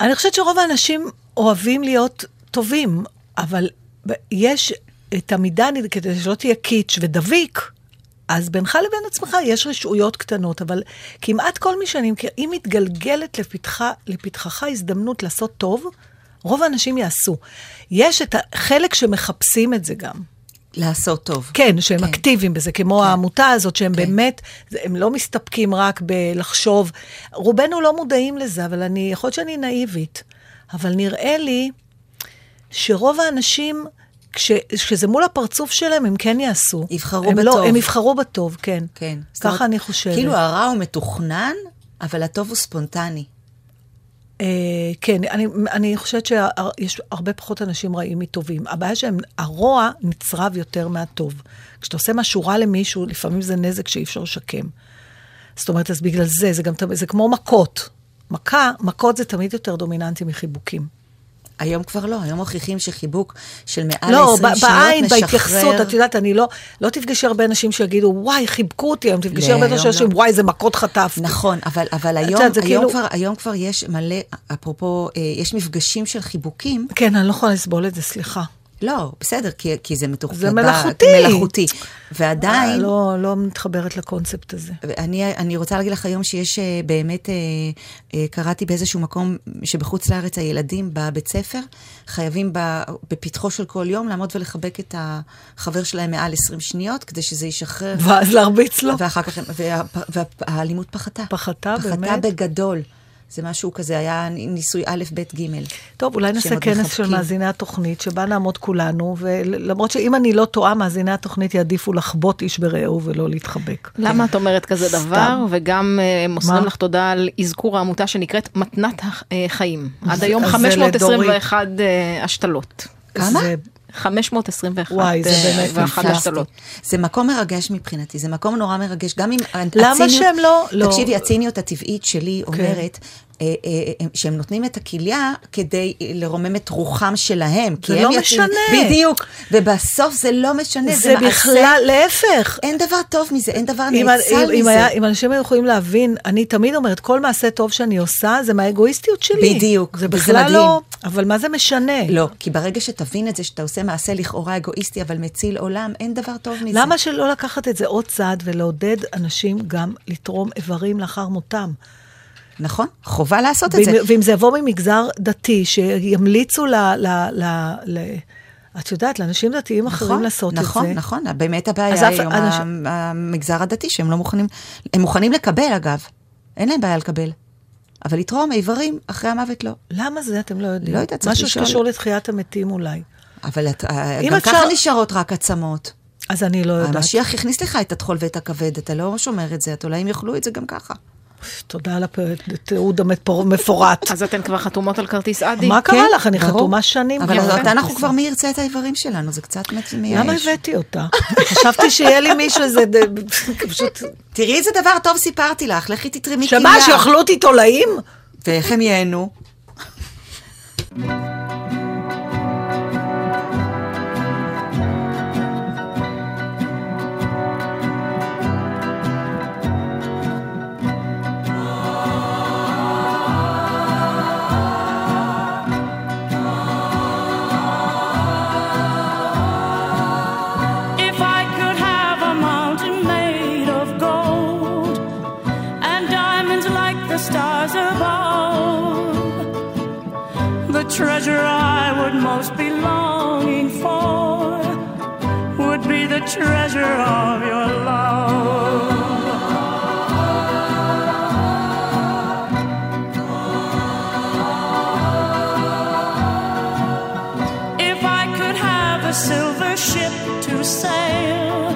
S3: אני חושבת שרוב האנשים אוהבים להיות טובים, אבל יש את המידה, כדי שלא תהיה קיץ' ודביק, אז בינך לבין עצמך יש רשעויות קטנות, אבל כמעט כל מי שאני מכיר, אם מתגלגלת לפתחה, לפתחך הזדמנות לעשות טוב, רוב האנשים יעשו. יש את החלק שמחפשים את זה גם.
S5: לעשות טוב.
S3: כן, שהם
S5: כן.
S3: אקטיביים בזה, כמו העמותה הזאת, שהם
S5: כן.
S3: באמת, הם לא מסתפקים רק בלחשוב. רובנו לא מודעים לזה, אבל אני, יכול להיות שאני נאיבית, אבל נראה לי שרוב האנשים, כש, כשזה מול הפרצוף שלהם, הם כן יעשו.
S5: יבחרו
S3: הם
S5: בטוב.
S3: לא, הם יבחרו בטוב, כן.
S5: כן.
S3: ככה
S5: אומרת,
S3: אני חושבת.
S5: כאילו הרע הוא מתוכנן, אבל הטוב הוא ספונטני.
S3: אה, כן, אני, אני חושבת שיש הרבה פחות אנשים רעים מטובים. הבעיה שהרוע נצרב יותר מהטוב. כשאתה עושה משהו רע למישהו, לפעמים זה נזק שאי אפשר לשקם. זאת אומרת, אז בגלל זה, זה גם זה כמו מכות. מכה, מכות זה תמיד יותר דומיננטי מחיבוקים.
S5: היום כבר לא, היום מוכיחים שחיבוק של מעל
S3: לא,
S5: 20
S3: ב-
S5: שניות
S3: בעין,
S5: משחרר.
S3: בהתייחסות, את יודעת, אני לא, לא תפגשי הרבה אנשים שיגידו, וואי, חיבקו אותי היום, תפגשי
S5: לא,
S3: הרבה
S5: היום
S3: אנשים שיגידו,
S5: לא.
S3: וואי, איזה מכות חטפתי.
S5: נכון, אבל, אבל היום,
S3: יודעת,
S5: היום,
S3: כאילו-
S5: כבר, היום כבר יש מלא, אפרופו, אה, יש מפגשים של חיבוקים.
S3: כן, אני לא יכולה לסבול את זה, סליחה.
S5: לא, בסדר, כי, כי זה מתוכנן.
S3: זה מלאכותי.
S5: מלאכותי. ועדיין,
S3: אה, לא, לא מתחברת לקונספט הזה.
S5: אני, אני רוצה להגיד לך היום שיש אה, באמת, אה, קראתי באיזשהו מקום שבחוץ לארץ הילדים בבית ספר חייבים בפתחו של כל יום לעמוד ולחבק את החבר שלהם מעל 20 שניות, כדי שזה ישחרר.
S3: ואז להרביץ לו.
S5: ואחר כך, וה, והאלימות פחתה.
S3: פחתה,
S5: פחתה
S3: באמת?
S5: בגדול. זה משהו כזה, היה ניסוי א', ב', ג'.
S3: טוב, אולי נעשה כנס של
S5: מחבקים.
S3: מאזיני התוכנית, שבה נעמוד כולנו, ולמרות שאם אני לא טועה, מאזיני התוכנית יעדיפו לחבוט איש ברעהו ולא להתחבק.
S4: למה את אומרת כזה דבר,
S3: סתם.
S4: וגם אה, מוסרים? לך תודה על אזכור העמותה שנקראת מתנת החיים. עד היום
S3: אז זה
S4: 521 אה, השתלות.
S5: כמה?
S3: זה-
S4: 521
S3: וואי, זה
S4: אה,
S3: באמת
S4: ואחת. השתלות.
S5: זה מקום מרגש מבחינתי, זה מקום נורא מרגש. גם אם
S3: למה
S5: הציניות-
S3: שהם לא- לא-
S5: תקשיבי, הציניות הטבעית שלי
S3: כן.
S5: אומרת... אה, אה, אה, שהם נותנים את הכליה כדי לרומם את רוחם שלהם.
S3: זה לא
S5: יוצאים-
S3: משנה.
S5: בדיוק. ובסוף זה לא משנה, זה,
S3: זה
S5: מעשה.
S3: בכלל, להפך.
S5: אין דבר טוב מזה, אין דבר נאצל
S3: אם, אם,
S5: מזה.
S3: היה, אם אנשים היו יכולים להבין, אני תמיד אומרת, כל מעשה טוב שאני עושה, זה מהאגואיסטיות שלי.
S5: בדיוק,
S3: זה בכלל. לא, אבל מה זה משנה?
S5: לא, כי ברגע שתבין את זה, שאתה עושה מעשה לכאורה אגואיסטי, אבל מציל עולם, אין דבר טוב מזה.
S3: למה שלא לקחת את זה עוד צעד ולעודד אנשים גם לתרום איברים לאחר מותם?
S5: נכון, חובה לעשות את זה.
S3: ואם, ואם זה יבוא ממגזר דתי, שימליצו ל... ל, ל, ל את יודעת, לאנשים דתיים אחרים
S5: נכון,
S3: לעשות
S5: נכון,
S3: את זה.
S5: נכון, באמת
S3: אז
S5: הבעיה
S3: אף-
S5: היום,
S3: אנשים-
S5: ה- המגזר הדתי, שהם לא מוכנים, הם מוכנים לקבל אגב, אין להם בעיה לקבל. אבל לתרום איברים אחרי המוות לא.
S3: למה זה? אתם לא יודעים.
S5: לא יודעת, צריך
S3: משהו
S5: לשאול.
S3: שקשור לתחיית המתים אולי.
S5: אבל את, אה, גם
S3: אפשר-
S5: ככה נשארות רק עצמות.
S3: אז אני לא יודעת.
S5: המשיח הכניס לך את הטחול ואת הכבד, אתה לא שומר את זה, את אולי הם יאכלו את זה גם ככה.
S3: תודה על התיעוד המפורט.
S4: אז אתן כבר חתומות על כרטיס אדי?
S3: מה קרה לך? אני. חתומה שנים.
S5: אבל אנחנו כבר מי ירצה את האיברים שלנו, זה קצת מייאש.
S3: למה הבאתי אותה? חשבתי שיהיה לי מישהו איזה... פשוט...
S5: תראי איזה דבר טוב סיפרתי לך, לכי תתרמי
S3: שמה, שיאכלו אותי תולעים?
S5: ואיך הם ייהנו?
S9: For would be the treasure of your love. If I could have a silver ship to sail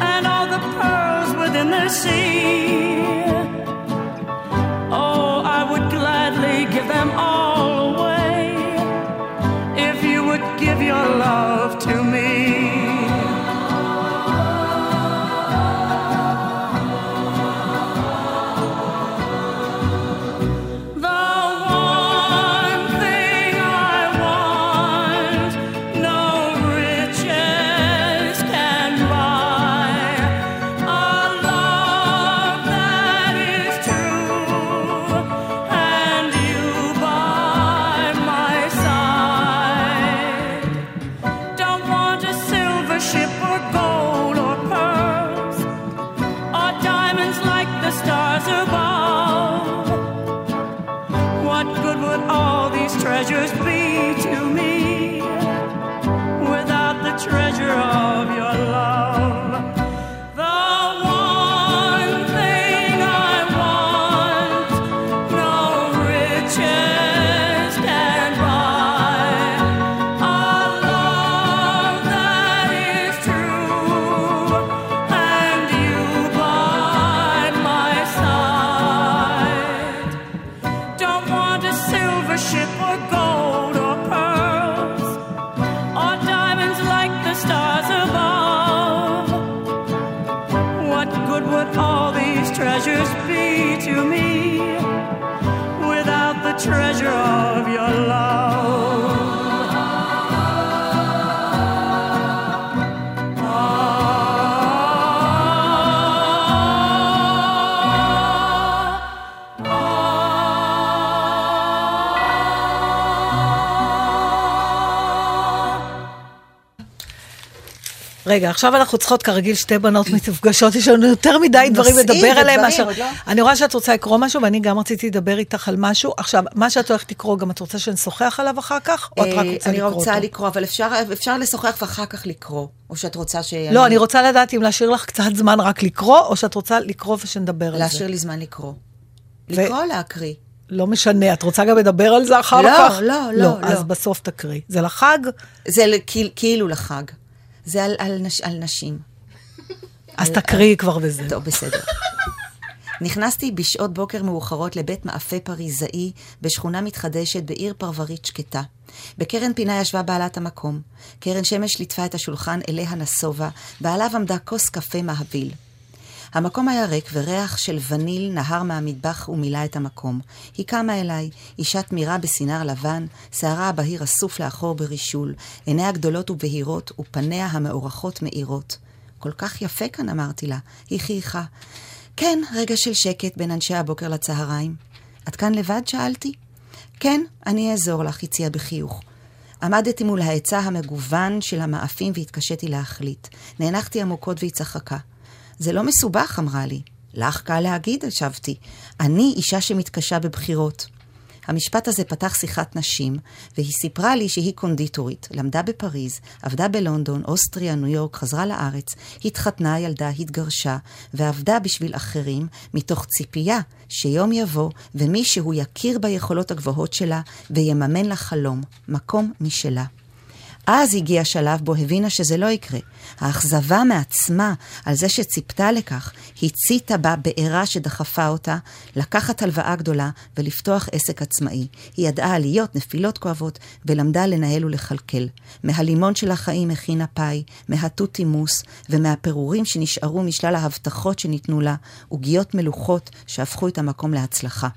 S9: and all the pearls within the sea,
S3: רגע, עכשיו אנחנו צריכות כרגיל שתי בנות מתפגשות, יש לנו יותר מדי דברים לדבר עליהם מאשר...
S5: לא.
S3: אני רואה שאת רוצה לקרוא משהו, ואני גם רציתי לדבר איתך על משהו. עכשיו, מה שאת הולכת לקרוא, גם את רוצה שנשוחח עליו אחר כך, או את רק
S5: אה,
S3: רוצה
S5: אני
S3: לקרוא אותו?
S5: רוצה לקרוא, אבל אפשר אפשר לשוחח ואחר כך לקרוא. או שאת רוצה ש...
S3: לא, אני רוצה לדעת אם להשאיר לך קצת זמן רק לקרוא, או שאת רוצה לקרוא ושנדבר על זה.
S5: להשאיר לי זמן לקרוא. לקרוא להקריא?
S3: לא משנה, את רוצה גם לדבר על זה אחר
S5: לא,
S3: כך?
S5: לא, לא,
S3: לא.
S5: לא.
S3: אז בסוף תקריא. זה לחג?
S5: זה כאילו לחג. זה על, על, נש, על נשים.
S3: אז תקריאי כבר בזה.
S5: טוב, בסדר. נכנסתי בשעות בוקר מאוחרות לבית מאפה פריזאי בשכונה מתחדשת בעיר פרברית שקטה. בקרן פינה ישבה בעלת המקום. קרן שמש ליטפה את השולחן אליה נסובה, ועליו עמדה כוס קפה מהביל. המקום היה ריק וריח של וניל נהר מהמטבח ומילא את המקום. היא קמה אליי, אישה תמירה בסינר לבן, שערה הבהיר אסוף לאחור ברישול, עיניה גדולות ובהירות ופניה המאורחות מאירות. כל כך יפה כאן, אמרתי לה. היא חייכה. כן, רגע של שקט בין אנשי הבוקר לצהריים. את כאן לבד? שאלתי. כן, אני אעזור לך, הציעה בחיוך. עמדתי מול ההיצע המגוון של המאפים והתקשיתי להחליט. נאנחתי עמוקות והיא צחקה. זה לא מסובך, אמרה לי. לך קל להגיד, השבתי. אני אישה שמתקשה בבחירות. המשפט הזה פתח שיחת נשים, והיא סיפרה לי שהיא קונדיטורית, למדה בפריז, עבדה בלונדון, אוסטריה, ניו יורק, חזרה לארץ, התחתנה, ילדה, התגרשה, ועבדה בשביל אחרים, מתוך ציפייה שיום יבוא ומישהו יכיר ביכולות הגבוהות שלה ויממן לה חלום, מקום משלה. אז הגיע שלב בו הבינה שזה לא יקרה. האכזבה מעצמה על זה שציפתה לכך, הציתה בה בעירה שדחפה אותה, לקחת הלוואה גדולה ולפתוח עסק עצמאי. היא ידעה עליות, נפילות כואבות, ולמדה לנהל ולכלכל. מהלימון של החיים הכינה פאי, מהתות אימוס, ומהפירורים שנשארו משלל ההבטחות שניתנו לה, עוגיות מלוכות שהפכו את המקום להצלחה.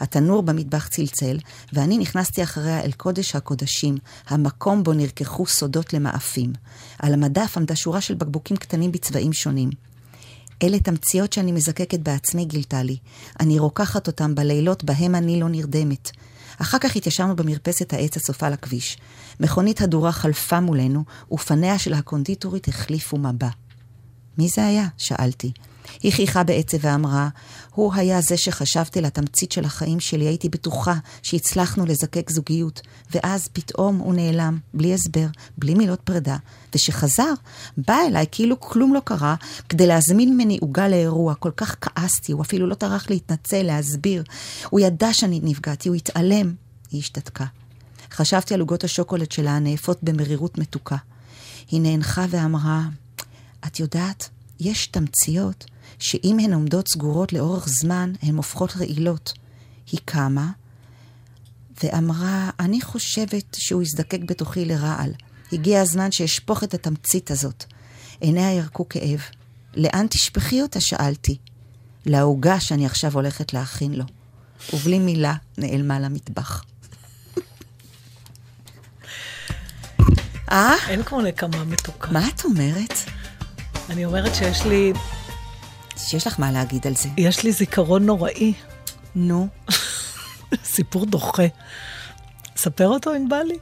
S5: התנור במטבח צלצל, ואני נכנסתי אחריה אל קודש הקודשים, המקום בו נרקחו סודות למאפים. על המדף עמדה שורה של בקבוקים קטנים בצבעים שונים. אלה תמציות שאני מזקקת בעצמי, גילתה לי. אני רוקחת אותם בלילות בהם אני לא נרדמת. אחר כך התיישבנו במרפסת העץ הצופה לכביש. מכונית הדורה חלפה מולנו, ופניה של הקונדיטורית החליפו מבע. מי זה היה? שאלתי. היא חייכה בעצב ואמרה, הוא היה זה שחשבתי לתמצית של החיים שלי, הייתי בטוחה שהצלחנו לזקק זוגיות, ואז פתאום הוא נעלם, בלי הסבר, בלי מילות פרידה, וכשחזר, בא אליי כאילו כלום לא קרה, כדי להזמין ממני עוגה לאירוע, כל כך כעסתי, הוא אפילו לא טרח להתנצל, להסביר. הוא ידע שאני נפגעתי, הוא התעלם. היא השתתקה. חשבתי על עוגות השוקולד שלה הנאפות במרירות מתוקה. היא נאנחה ואמרה, את יודעת, יש תמציות שאם הן עומדות סגורות לאורך זמן, הן הופכות רעילות. היא קמה ואמרה, אני חושבת שהוא יזדקק בתוכי לרעל. הגיע הזמן שאשפוך את התמצית הזאת. עיניה ירקו כאב. לאן תשפכי אותה? שאלתי. לעוגה שאני עכשיו הולכת להכין לו. ובלי מילה נעלמה למטבח. אה?
S3: אין כמו נקמה מתוקה.
S5: מה את אומרת?
S3: אני אומרת שיש לי,
S5: שיש לך מה להגיד על זה.
S3: יש לי זיכרון נוראי.
S5: נו.
S3: סיפור דוחה. ספר אותו אם בא לי.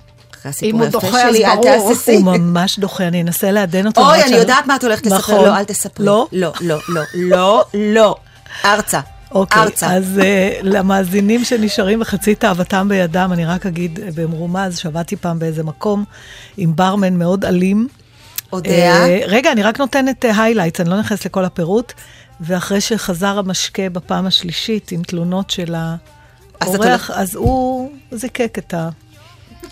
S4: אם הוא דוחה, אז ברור.
S3: הוא ממש דוחה, אני אנסה לעדן אותו.
S5: אוי, אני יודעת מה את הולכת לספר. לא, אל תספרי.
S3: לא?
S5: לא, לא, לא, לא, לא. ארצה.
S3: אוקיי,
S5: ארצה.
S3: אז uh, למאזינים שנשארים בחצי תאוותם בידם, אני רק אגיד uh, במרומז, שעבדתי פעם באיזה מקום עם ברמן מאוד אלים.
S5: אודיה.
S3: אה, רגע, אני רק נותנת highlights, אני לא נכנסת לכל הפירוט. ואחרי שחזר המשקה בפעם השלישית עם תלונות של
S5: אז את
S3: האורח, אז הוא זיקק את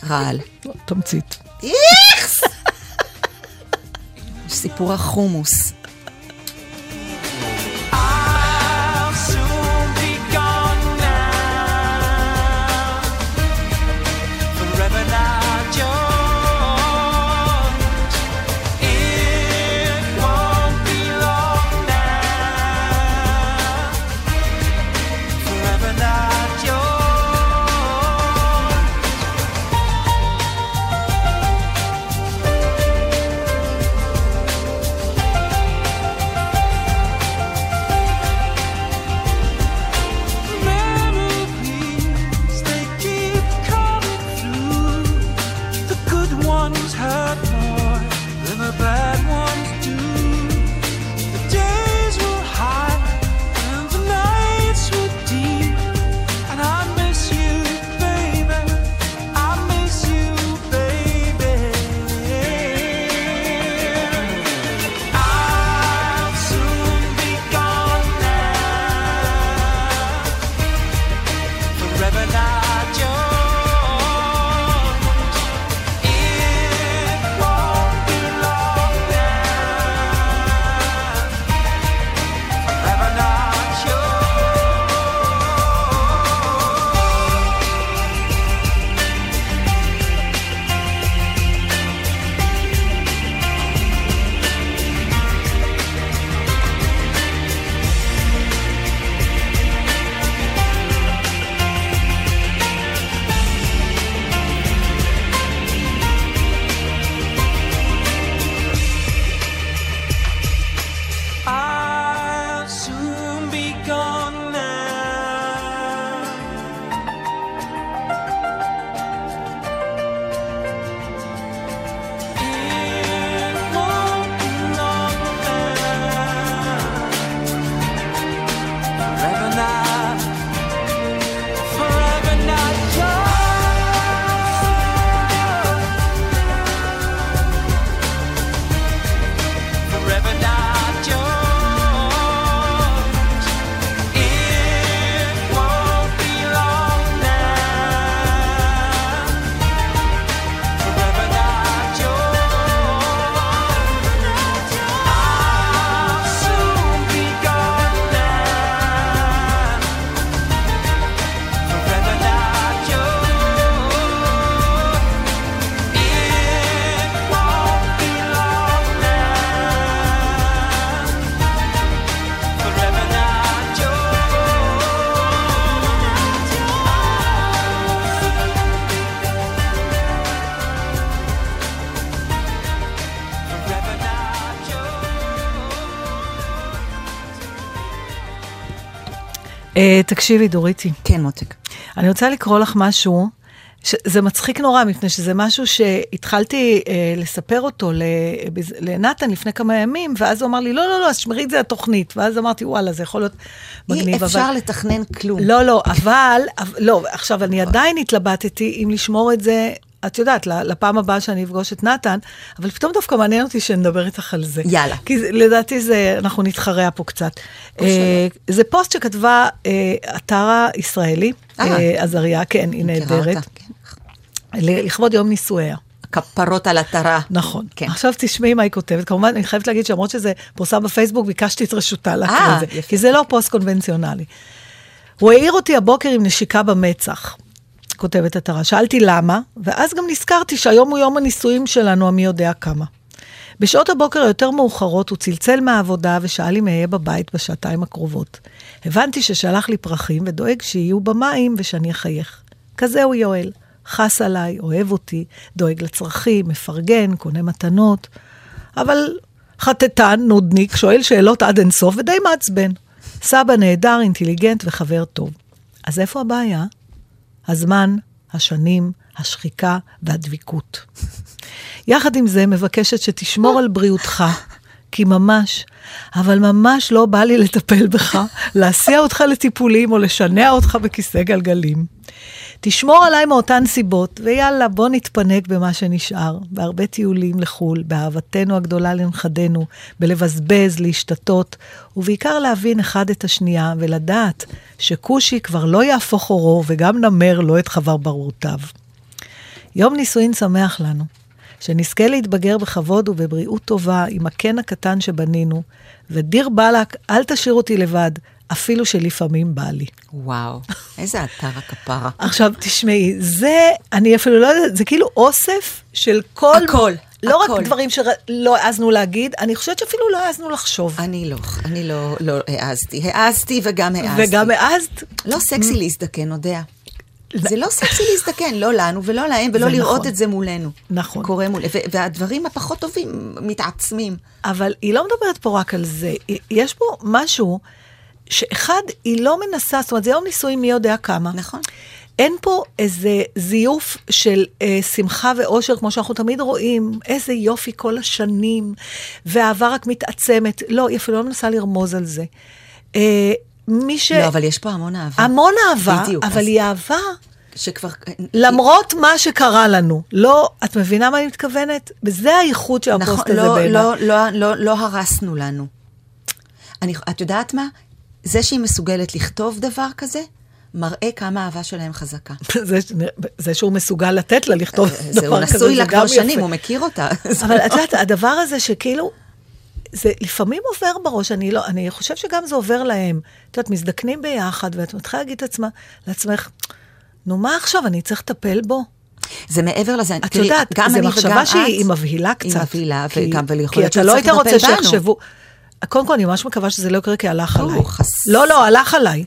S5: רעל.
S3: התמצית.
S5: איכס! סיפור החומוס.
S3: תקשיבי, דוריטי.
S5: כן, מותק.
S3: אני רוצה לקרוא לך משהו, ש- זה מצחיק נורא, מפני שזה משהו שהתחלתי אה, לספר אותו ל- בז- לנתן לפני כמה ימים, ואז הוא אמר לי, לא, לא, לא, אז שמרי את זה לתוכנית. ואז אמרתי, וואלה, זה יכול להיות מגניב.
S5: אי
S3: אבל-
S5: אפשר לתכנן כלום.
S3: לא, לא, אבל, אבל- לא, עכשיו, אני עדיין התלבטתי אם לשמור את זה, את יודעת, לפעם הבאה שאני אפגוש את נתן, אבל פתאום דווקא מעניין אותי שנדבר איתך על זה.
S5: יאללה.
S3: כי לדעתי זה, אנחנו נתחרע פה קצת. אה, זה פוסט שכתבה אה, אתרה ישראלי,
S5: אה.
S3: אה, עזריה, כן, היא נהדרת,
S5: כן.
S3: לכבוד יום נישואיה.
S5: כפרות על עטרה.
S3: נכון.
S5: כן.
S3: עכשיו תשמעי מה היא כותבת. כמובן, אני חייבת להגיד שלמרות שזה פורסם בפייסבוק, ביקשתי את רשותה להקריא
S5: אה,
S3: את זה.
S5: יפה.
S3: כי זה לא פוסט קונבנציונלי. הוא העיר אותי הבוקר עם נשיקה במצח, כותבת עטרה. שאלתי למה, ואז גם נזכרתי שהיום הוא יום הנישואים שלנו, המי יודע כמה. בשעות הבוקר היותר מאוחרות הוא צלצל מהעבודה ושאל אם אהיה בבית בשעתיים הקרובות. הבנתי ששלח לי פרחים ודואג שיהיו במים ושאני אחייך. כזה הוא יואל. חס עליי, אוהב אותי, דואג לצרכים, מפרגן, קונה מתנות. אבל חטטן, נודניק, שואל שאלות עד אינסוף ודי מעצבן. סבא נהדר, אינטליגנט וחבר טוב. אז איפה הבעיה? הזמן, השנים, השחיקה והדביקות. יחד עם זה, מבקשת שתשמור על בריאותך, כי ממש, אבל ממש לא בא לי לטפל בך, להסיע אותך לטיפולים או לשנע אותך בכיסא גלגלים. תשמור עליי מאותן סיבות, ויאללה, בוא נתפנק במה שנשאר, בהרבה טיולים לחו"ל, באהבתנו הגדולה לנכדינו, בלבזבז, להשתתות, ובעיקר להבין אחד את השנייה, ולדעת שכושי כבר לא יהפוך אורו, וגם נמר לא את חברבורותיו. יום נישואין שמח לנו. שנזכה להתבגר בכבוד ובבריאות טובה עם הקן הקטן שבנינו, ודיר באלק, אל תשאיר אותי לבד, אפילו שלפעמים בא לי.
S5: וואו, איזה אתר הכפרה.
S3: עכשיו, תשמעי, זה, אני אפילו לא יודעת, זה כאילו אוסף של כל...
S5: הכל,
S3: לא
S5: הכל.
S3: רק דברים שלא העזנו להגיד, אני חושבת שאפילו לא העזנו לחשוב.
S5: אני לא, אני לא, לא העזתי. העזתי וגם העזתי.
S3: וגם העזת.
S5: לא סקסי להזדקן, יודע. זה לא סקסי להזדקן, לא לנו ולא להם, ולא
S3: זה
S5: לראות
S3: נכון.
S5: את זה מולנו.
S3: נכון.
S5: קורה מול... והדברים הפחות טובים מתעצמים.
S3: אבל היא לא מדברת פה רק על זה. יש פה משהו שאחד, היא לא מנסה, זאת אומרת, זה יום נישואים מי יודע כמה.
S5: נכון.
S3: אין פה איזה זיוף של אה, שמחה ואושר, כמו שאנחנו תמיד רואים, איזה יופי כל השנים, והאהבה רק מתעצמת. לא, היא אפילו לא מנסה לרמוז על זה. אה, מי ש...
S5: לא, אבל יש פה המון אהבה.
S3: המון אהבה,
S5: בדיוק,
S3: אבל
S5: אז-
S3: היא אהבה
S5: שכבר...
S3: למרות מה שקרה לנו. לא, את מבינה מה אני מתכוונת? וזה הייחוד של הפוסט
S5: נכון,
S3: הזה
S5: לא,
S3: בעיניי.
S5: לא, לא, לא, לא הרסנו לנו. אני, את יודעת מה? זה שהיא מסוגלת לכתוב דבר כזה, מראה כמה האהבה שלהם חזקה.
S3: זה, זה שהוא מסוגל לתת לה לכתוב דבר כזה,
S5: זה, הוא נשוי לה
S3: גם
S5: כבר
S3: יפה.
S5: שנים, הוא מכיר אותה.
S3: אבל את יודעת, הדבר הזה שכאילו, זה לפעמים עובר בראש, אני לא, אני חושב שגם זה עובר להם. את יודעת, מזדקנים ביחד, ואת מתחילה להגיד לעצמך, נו, מה עכשיו, אני צריך לטפל בו?
S5: זה מעבר לזה,
S3: את
S5: תראי,
S3: יודעת,
S5: גם
S3: זו מחשבה שהיא מבהילה קצת.
S5: היא מבהילה,
S3: כי-
S5: וגם, ויכול
S3: כי
S5: להיות
S3: אתה לא היית רוצה
S5: לטפל בנו.
S3: שיחשבו... קודם כל, אני ממש מקווה שזה לא יקרה, כי הלך עליי. לא, לא, הלך עליי.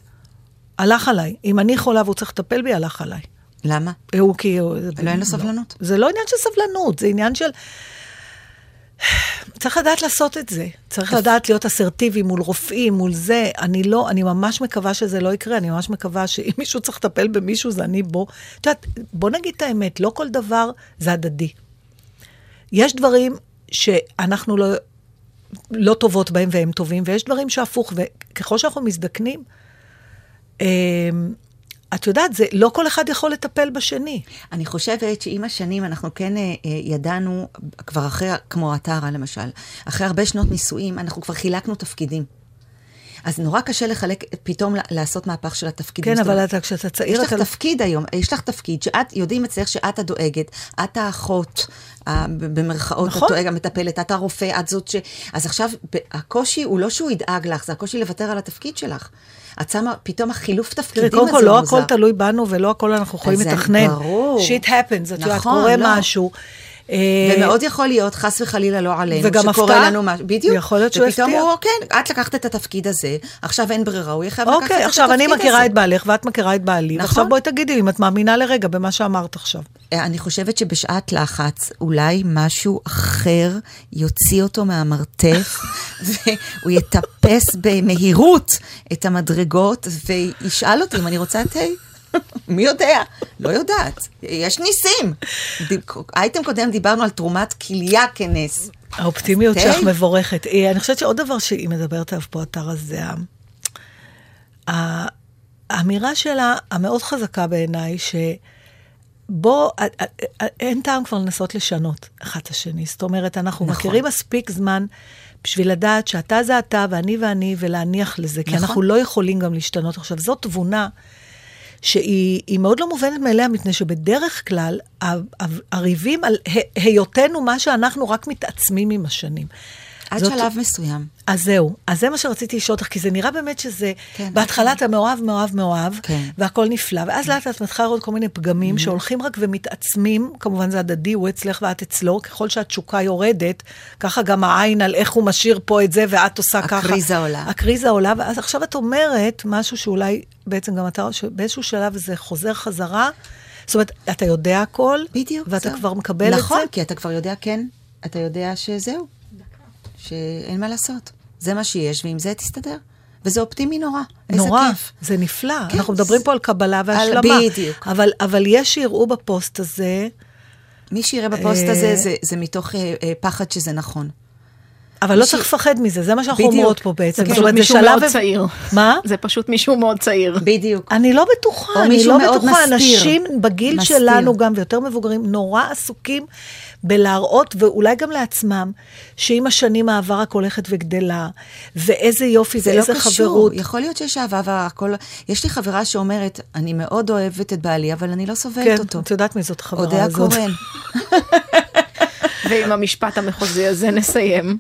S3: הלך עליי. אם אני חולה והוא צריך לטפל בי, הלך עליי.
S5: למה?
S3: הוא כי...
S5: לא, אין לו סבלנות.
S3: זה לא עניין של סבלנות, זה עניין של... צריך לדעת לעשות את זה. צריך לדעת להיות אסרטיבי מול רופאים, מול זה. אני לא, אני ממש מקווה שזה לא יקרה, אני ממש מקווה שאם מישהו צריך לטפל במישהו, זה אני בו. את יודעת, בוא נגיד את האמת, לא כל דבר זה הדדי. יש דברים שאנחנו לא, לא טובות בהם והם טובים, ויש דברים שהפוך, וככל שאנחנו מזדקנים, אה, את יודעת, זה, לא כל אחד יכול לטפל בשני.
S5: אני חושבת שעם השנים אנחנו כן אה, אה, ידענו, כבר אחרי, כמו הטרה למשל, אחרי הרבה שנות נישואים, אנחנו כבר חילקנו תפקידים. אז נורא קשה לחלק, פתאום לעשות מהפך של התפקידים.
S3: כן, אבל אתה, כשאתה
S5: יש
S3: צעיר,
S5: לך
S3: אתה...
S5: תפקיד היום, יש לך תפקיד שאת, יודעים אצלך שאת הדואגת, את האחות, במרכאות,
S3: נכון.
S5: הדואג, המטפלת, את הרופא, את זאת ש... אז עכשיו, הקושי הוא לא שהוא ידאג לך, זה הקושי לוותר על התפקיד שלך. את שמה, פתאום החילוף תפקידים
S3: תראי,
S5: הזה
S3: קודם כל, לא
S5: מוזר.
S3: הכל תלוי בנו ולא הכל אנחנו יכולים
S5: אז זה
S3: לתכנן.
S5: ברור.
S3: שיט happens, את יודעת, קורה
S5: לא.
S3: משהו. אה,
S5: ומאוד יכול להיות, חס וחלילה, לא עלינו,
S3: וגם
S5: שקורה
S3: הפתעה.
S5: לנו משהו, בדיוק.
S3: יכול להיות שהוא
S5: ופתאום
S3: יפתיע.
S5: הוא, כן, את לקחת את התפקיד הזה, עכשיו אין ברירה, הוא יהיה חייב לקחת את
S3: אוקיי,
S5: התפקיד הזה.
S3: עכשיו אני מכירה את בעלך ואת מכירה את בעלי,
S5: נכון.
S3: ועכשיו בואי תגידי לי אם את מאמינה לרגע במה שאמרת עכשיו.
S5: אה, אני חושבת שבשעת לחץ, אולי משהו אחר יוציא אותו מהמרתף, והוא יטפס במהירות את המדרגות, וישאל אותי אם אני רוצה תה. מי יודע? לא יודעת. יש ניסים. אייטם קודם דיברנו על תרומת כליה כנס.
S3: האופטימיות
S5: תה?
S3: שלך מבורכת. אה, אני חושבת שעוד דבר שהיא מדברת עליו פה, אתר הזה, האמירה שלה, המאוד חזקה בעיניי, שבוא, אין טעם כבר לנסות לשנות אחד את השני. זאת אומרת, אנחנו
S5: נכון.
S3: מכירים מספיק זמן בשביל לדעת שאתה זה אתה ואני ואני, ולהניח לזה, כי
S5: נכון.
S3: אנחנו לא יכולים גם להשתנות. עכשיו, זאת תבונה. שהיא היא מאוד לא מובנת מאליה, מפני שבדרך כלל הריבים על היותנו מה שאנחנו רק מתעצמים עם השנים.
S5: עד
S3: זאת-
S5: שלב מסוים.
S3: אז זהו, אז זה מה שרציתי לשאול אותך, כי זה נראה באמת שזה,
S5: כן,
S3: בהתחלה אתה מאוהב, מאוהב, מאוהב,
S5: כן.
S3: והכל נפלא, ואז לאט לאט מתחילה לראות כל מיני פגמים שהולכים רק ומתעצמים, כמובן זה הדדי, הוא אצלך ואת אצלו, ככל שהתשוקה יורדת, ככה גם העין על איך הוא משאיר פה את זה, ואת עושה ככה.
S5: הקריזה עולה.
S3: הקריזה עולה, ואז עכשיו את אומרת משהו שאולי בעצם גם אתה, שבאיזשהו שלב זה חוזר חזרה, זאת אומרת, אתה יודע הכל,
S5: בדיוק,
S3: ואתה
S5: זהו.
S3: כבר מקבל את זה.
S5: נכון, כי אתה כבר יודע, כן, אתה יודע שזהו, שאין מה לעשות. זה מה שיש, ועם זה תסתדר. וזה אופטימי נורא. איזה
S3: נורא,
S5: כיף.
S3: זה נפלא.
S5: כן,
S3: אנחנו מדברים
S5: זה-
S3: פה על קבלה
S5: על-
S3: והשלמה.
S5: בדיוק.
S3: אבל, אבל יש שיראו בפוסט הזה,
S5: מי שיראה בפוסט
S3: אה,
S5: הזה, זה, זה מתוך אה, אה, פחד שזה נכון.
S3: אבל לא
S5: מי ש-
S3: צריך לפחד מזה, זה מה שאנחנו
S5: בדיוק.
S3: אומרות פה בעצם.
S4: זה פשוט
S3: אומרת,
S4: מישהו מאוד צעיר.
S3: מה?
S4: זה פשוט מישהו מאוד צעיר.
S5: בדיוק.
S3: אני לא בטוחה,
S5: או
S3: אני
S5: מישהו
S3: לא בטוחה.
S5: מסתיר.
S3: אנשים בגיל
S5: מסתיר.
S3: שלנו גם, ויותר מבוגרים, נורא עסוקים בלהראות, ואולי גם לעצמם, שעם השנים האהבה רק הולכת וגדלה, ואיזה יופי
S5: זה לא
S3: ואיזה
S5: קשור.
S3: חברות.
S5: יכול להיות שיש אהבה והכל... יש לי חברה שאומרת, אני מאוד אוהבת את בעלי, אבל אני לא סובלת
S3: כן,
S5: אותו.
S3: את יודעת מי זאת החברה
S5: אודיה
S3: הזאת.
S5: קורן.
S4: ועם המשפט המחוזי הזה נסיים.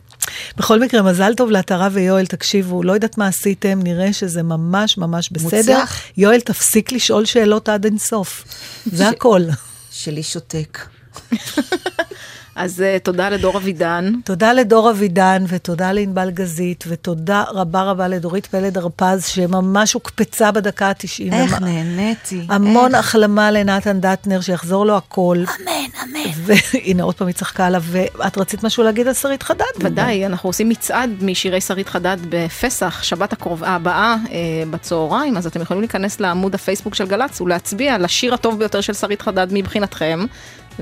S3: בכל מקרה, מזל טוב לעטרה ויואל, תקשיבו, לא יודעת מה עשיתם, נראה שזה ממש ממש בסדר.
S5: מוצלח.
S3: יואל, תפסיק לשאול שאלות עד אינסוף. זה הכל.
S5: שלי שותק.
S4: אז uh, תודה לדור אבידן.
S3: תודה לדור אבידן, ותודה לענבל גזית, ותודה רבה רבה לדורית פלד הרפז, שממש הוקפצה בדקה ה-90.
S5: איך נהניתי.
S3: המון
S5: איך.
S3: החלמה לנתן דטנר, שיחזור לו הכל.
S5: אמן, אמן.
S3: והנה, עוד פעם היא צחקה עליו, ואת רצית משהו להגיד על שרית חדד?
S4: ודאי, אנחנו עושים מצעד משירי שרית חדד בפסח, שבת הקרוב, הבאה אה, בצהריים, אז אתם יכולים להיכנס לעמוד הפייסבוק של גל"צ ולהצביע לשיר הטוב ביותר של שרית חדד מבחינתכם,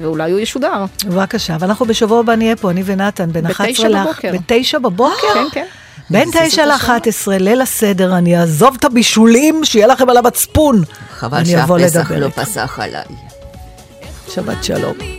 S4: ואולי הוא ישודר.
S3: בבקשה, ואנחנו בשבוע הבא נהיה פה, אני ונתן, בין
S4: בתשע
S3: 11 ל...
S4: בבוקר.
S3: בתשע בבוקר?
S4: כן, כן.
S3: בין תשע
S5: זאת
S3: ל-11, ליל הסדר, אני אעזוב את הבישולים, שיהיה לכם על המצפון.
S5: חבל
S3: אני אבוא
S5: שהפסח לא. פסח עליי.
S3: שבת שלום.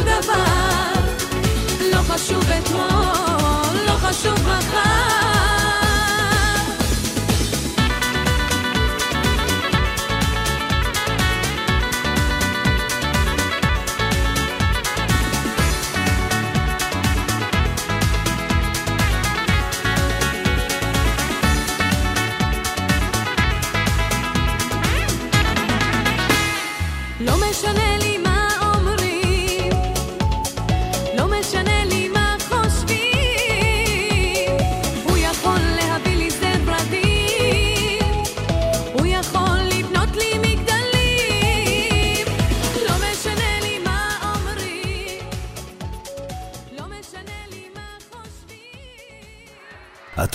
S2: דבר. לא חשוב אתמול, לא חשוב מחר.